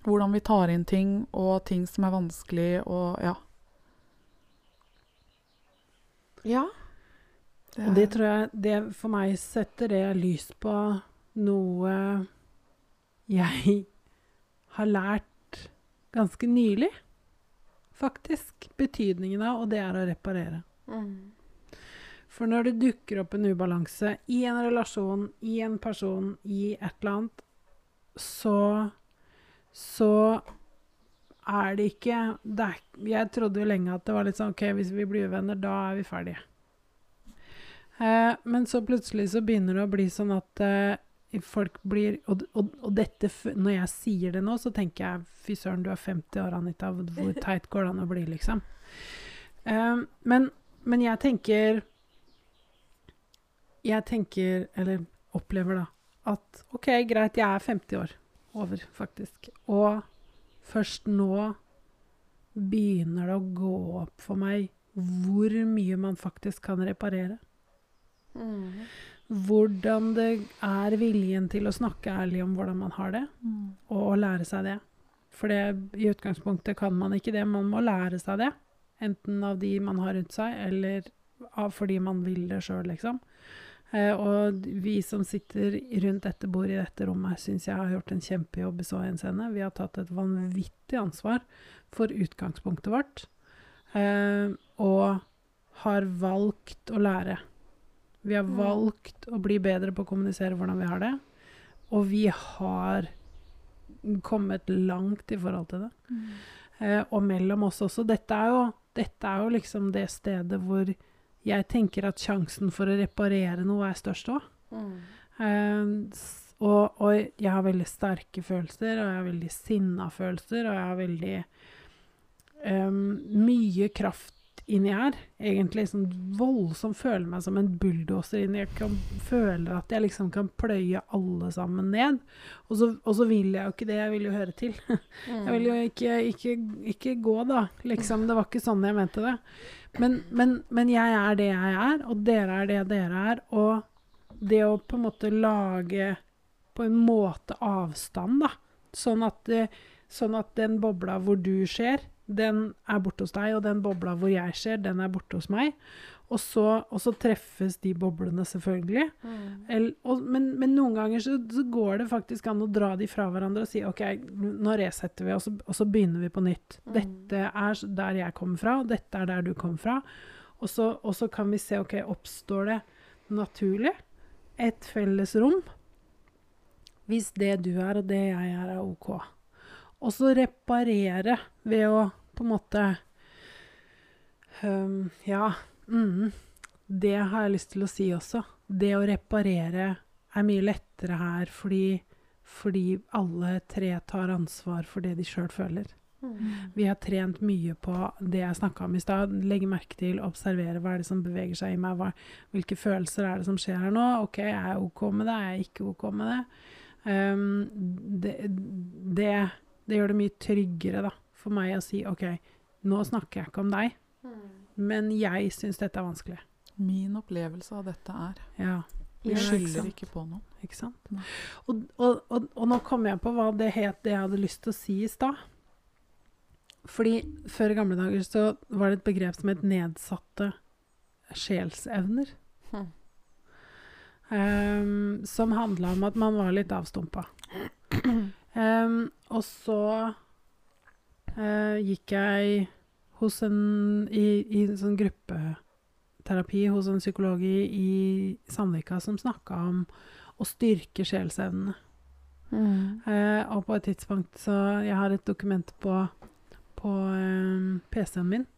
Hvordan vi tar inn ting, og ting som er vanskelig, og ja. ja. Og det tror jeg det For meg setter det lys på noe jeg har lært ganske nylig, faktisk. Betydningen av, og det er å reparere. Mm. For når det dukker opp en ubalanse i en relasjon, i en person, i et eller annet, så Så er det ikke det er, Jeg trodde jo lenge at det var litt sånn OK, hvis vi blir uvenner, da er vi ferdige. Eh, men så plutselig så begynner det å bli sånn at eh, folk blir Og, og, og dette Når jeg sier det nå, så tenker jeg fy søren, du er 50 år, Anita. Hvor teit går det an å bli, liksom? Eh, men, men jeg tenker Jeg tenker, eller opplever da, at OK, greit, jeg er 50 år over, faktisk. Og først nå begynner det å gå opp for meg hvor mye man faktisk kan reparere. Mm. Hvordan det er viljen til å snakke ærlig om hvordan man har det, Mm. og å lære seg det. For det, i utgangspunktet kan man ikke det, man må lære seg det. Enten av de man har rundt seg, eller av fordi man vil det sjøl, liksom. Eh, og vi som sitter rundt dette bordet i dette rommet, syns jeg har gjort en kjempejobb i så henseende. Vi har tatt et vanvittig ansvar for utgangspunktet vårt, eh, og har valgt å lære. Vi har Mm. valgt å bli bedre på å kommunisere hvordan vi har det, og vi har kommet langt i forhold til det. Mm. Eh, og mellom oss også. Dette er, jo, dette er jo liksom det stedet hvor jeg tenker at sjansen for å reparere noe er størst òg. Mm. Eh, og, og jeg har veldig sterke følelser, og jeg har veldig sinna følelser, og jeg har veldig um, mye kraft inni her. Egentlig sånn voldsomt føler meg som en bulldoser inni. Jeg kan, føler at jeg liksom kan pløye alle sammen ned. Og så, og så vil jeg jo ikke det, jeg vil jo høre til. Mm. Jeg vil jo ikke, ikke, ikke gå, da. Liksom, det var ikke sånn jeg mente det. Men, men, men jeg er det jeg er, og dere er det dere er. Og det å på en måte lage på en måte avstand, da. Sånn at, sånn at den bobla hvor du ser, den er borte hos deg, og den bobla hvor jeg ser, den er borte hos meg. Og så, og så treffes de boblene, selvfølgelig. Mm. El, og, men, men noen ganger så, så går det faktisk an å dra de fra hverandre og si OK, nå resetter vi, og så, og så begynner vi på nytt. Mm. Dette er der jeg kommer fra, og dette er der du kommer fra. Og så, og så kan vi se OK, oppstår det naturlig et felles rom hvis det du er og det jeg er, er OK. Og så reparere ved å på en måte um, ja. Mm, det har jeg lyst til å si også. Det å reparere er mye lettere her fordi, fordi alle tre tar ansvar for det de sjøl føler. Mm. Vi har trent mye på det jeg snakka om i stad. Legge merke til, observere hva er det som beveger seg i meg. Hva, hvilke følelser er det som skjer her nå? OK, jeg er jeg OK med det? Er jeg ikke OK med det? Um, det, det, det gjør det mye tryggere da, for meg å si OK, nå snakker jeg ikke om deg, Mm. men jeg syns dette er vanskelig. Min opplevelse av dette er Ja, Vi skylder ikke på noen. ikke sant? Og, og, og, og nå kom jeg på hva det het det jeg hadde lyst til å si i stad. Fordi før i gamle dager så var det et begrep som het nedsatte sjelsevner. Hm. Um, som handla om at man var litt avstumpa. Um, og så eh, gikk jeg hos en i, i en sånn gruppeterapi hos en psykolog i, Sandvika som snakka om å styrke sjelsevnene. Mm. Eh, og på et tidspunkt så Jeg har et dokument på, på eh, PC-en min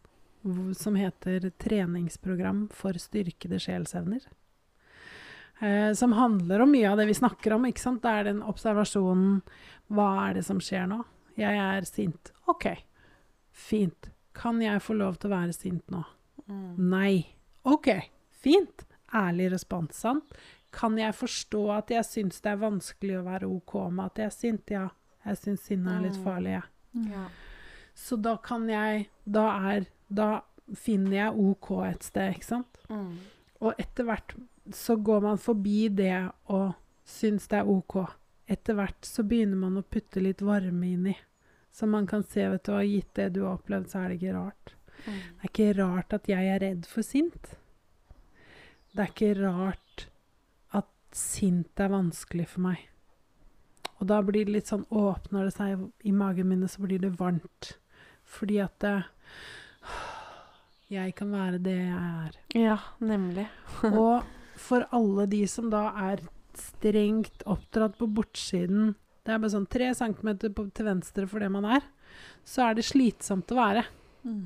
som heter 'Treningsprogram for styrkede sjelsevner'. Eh, som handler om mye av det vi snakker om. ikke sant? Det er den observasjonen Hva er det som skjer nå? Jeg er sint. OK, fint. Kan jeg få lov til å være sint nå? Mm. Nei. OK, fint. Ærlig respons, sant? Kan jeg forstå at jeg syns det er vanskelig å være OK med at jeg er sint? Ja, jeg syns sinne er litt Mm. farlig, jeg. Ja. Så da kan jeg Da er Da finner jeg OK et sted, ikke sant? Mm. Og etter hvert så går man forbi det og syns det er OK. Etter hvert så begynner man å putte litt varme inni. Så man kan se, vet du hva, gitt det du har opplevd, så er det ikke rart. Mm. Det er ikke rart at jeg er redd for sint. Det er ikke rart at sint er vanskelig for meg. Og da blir det litt sånn Åpner det seg i magen min, så blir det varmt. Fordi at det, jeg kan være det jeg er. ja, nemlig. Og for alle de som da er strengt oppdratt på bortsiden Det er bare sånn tre centimeter på, til venstre for det man er. Så er det slitsomt å være. Mm.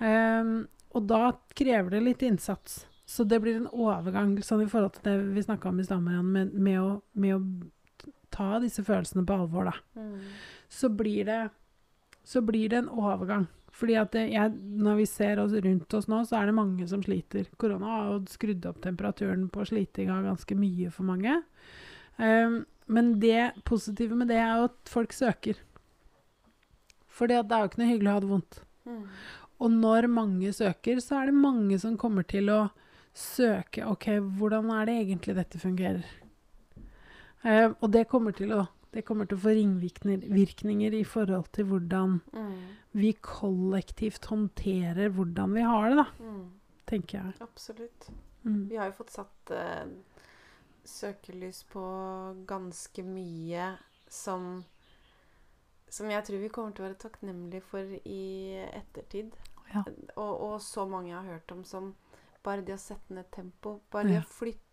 Um, og da krever det litt innsats. Så det blir en overgang sånn i forhold til det vi snakka om i stad, med, med, å, med å ta disse følelsene på alvor, da. Mm. Så blir det, så blir det en overgang. Fordi at jeg, når vi ser oss rundt oss nå, så er det mange som sliter. Korona har jo skrudd opp temperaturen på slitinga ganske mye for mange. Um, men det positive med det er jo at folk søker. For det er jo ikke noe hyggelig å ha det vondt. Mm. Og når mange søker, så er det mange som kommer til å søke OK, hvordan er det egentlig dette fungerer? Eh, og det kommer, til å, det kommer til å få ringvirkninger i forhold til hvordan Mm. vi kollektivt håndterer hvordan vi har det, da, Mm. tenker jeg. Absolutt. Mm. Vi har jo fått satt eh, søkelys på ganske mye som som jeg tror vi kommer til å være takknemlige for i ettertid. Ja. Og, og så mange jeg har hørt om som bare det å sette ned tempo, bare det Ja. å flytte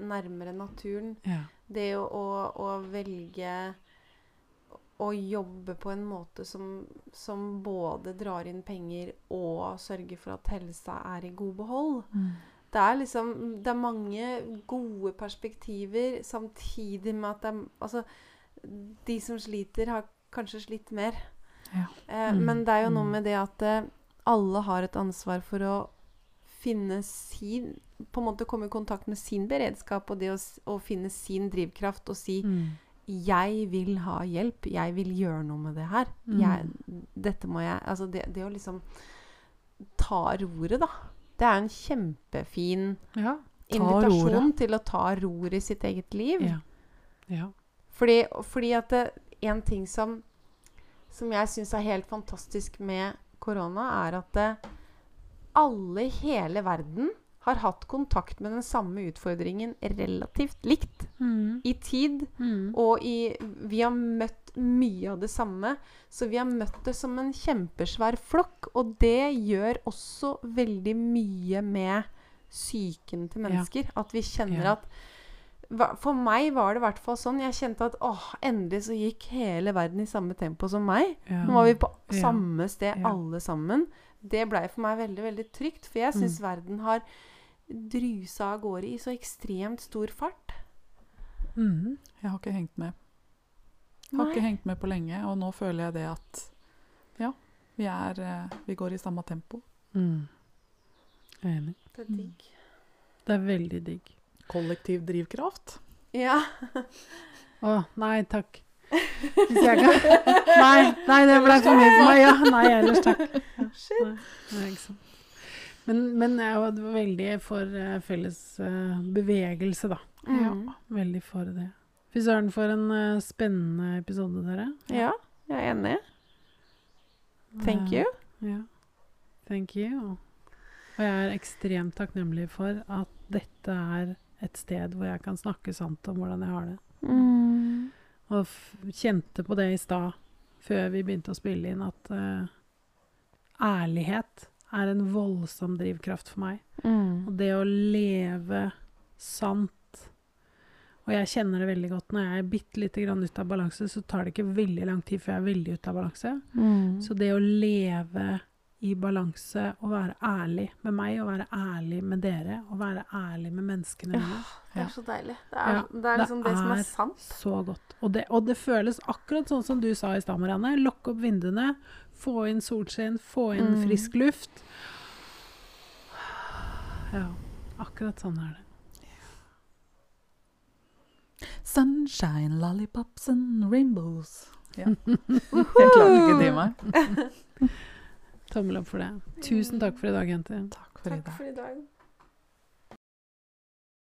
nærmere naturen, Ja. det å, å, å velge å jobbe på en måte som, som både drar inn penger og sørger for at helsa er i god behold. Mm. Det er liksom Det er mange gode perspektiver, samtidig med at det er Altså, de som sliter, har kanskje slitt mer. Ja. Eh, Mm, Men det er jo noe mm. med det at eh, alle har et ansvar for å finne sin På en måte komme i kontakt med sin beredskap og det å, å finne sin drivkraft og si Mm. 'Jeg vil ha hjelp. Jeg vil gjøre noe med det her'. Mm. Jeg, dette må jeg Altså, det, det å liksom ta roret, da. Det er en kjempefin Ja. Invitasjon roret. til å ta roret i sitt eget liv. Ja. ja. Fordi, fordi at det, en ting som, som jeg syns er helt fantastisk med korona, er at det, alle i hele verden har hatt kontakt med den samme utfordringen relativt likt Mm. i tid. Mm. Og i, vi har møtt mye av det samme. Så vi har møtt det som en kjempesvær flokk. Og det gjør også veldig mye med psyken til Ja. mennesker. At vi kjenner Ja. at For meg var det i hvert fall sånn. Jeg kjente at åh, endelig så gikk hele verden i samme tempo som meg. Ja. Nå var vi på Ja. samme sted Ja. alle sammen. Det blei for meg veldig, veldig trygt. For jeg syns Mm. verden har drusa av gårde i så ekstremt stor fart. Mm. Jeg har ikke hengt med. Har Nei. ikke hengt med på lenge, og nå føler jeg det at ja, vi er eh, Vi går i samme tempo. Mm. Jeg er Enig. Det er digg. Det er veldig digg. Kollektiv drivkraft. Ja. Å, nei takk. Hvis jeg kan Nei, nei, det ble for mye for meg. Ja, nei, ellers takk. Shit. Men, men jeg var veldig for eh, felles eh, bevegelse, da. Mm. Veldig for det. Fy søren, for en eh, spennende episode, dere. Ja, jeg er enig. Thank you. Ja. Thank you. Og jeg er ekstremt takknemlig for at dette er et sted hvor jeg kan snakke sant om hvordan jeg har det. Mm. Og kjente på det i stad, før vi begynte å spille inn, at uh, ærlighet er en voldsom drivkraft for meg. Mm. Og det å leve sant Og jeg kjenner det veldig godt når jeg er bitte lite grann ute av balanse, så tar det ikke veldig lang tid før jeg er veldig ute av balanse. Mm. Så det å leve i balanse og være ærlig med meg og være ærlig med dere og være ærlig med menneskene mine, Det er så deilig. Det er, Ja, det er liksom det, som er er sant. så godt. Og det, og det føles akkurat sånn som du sa i stad, Marianne. Lokk opp vinduene, få inn solskinn, få inn Mm. frisk luft. Ja, akkurat sånn er det. Sunshine, lollipops and rainbows. Ja. Jeg klarer ikke dy meg. Tommel opp for det. Tusen takk for i dag, jenter. Takk for i dag.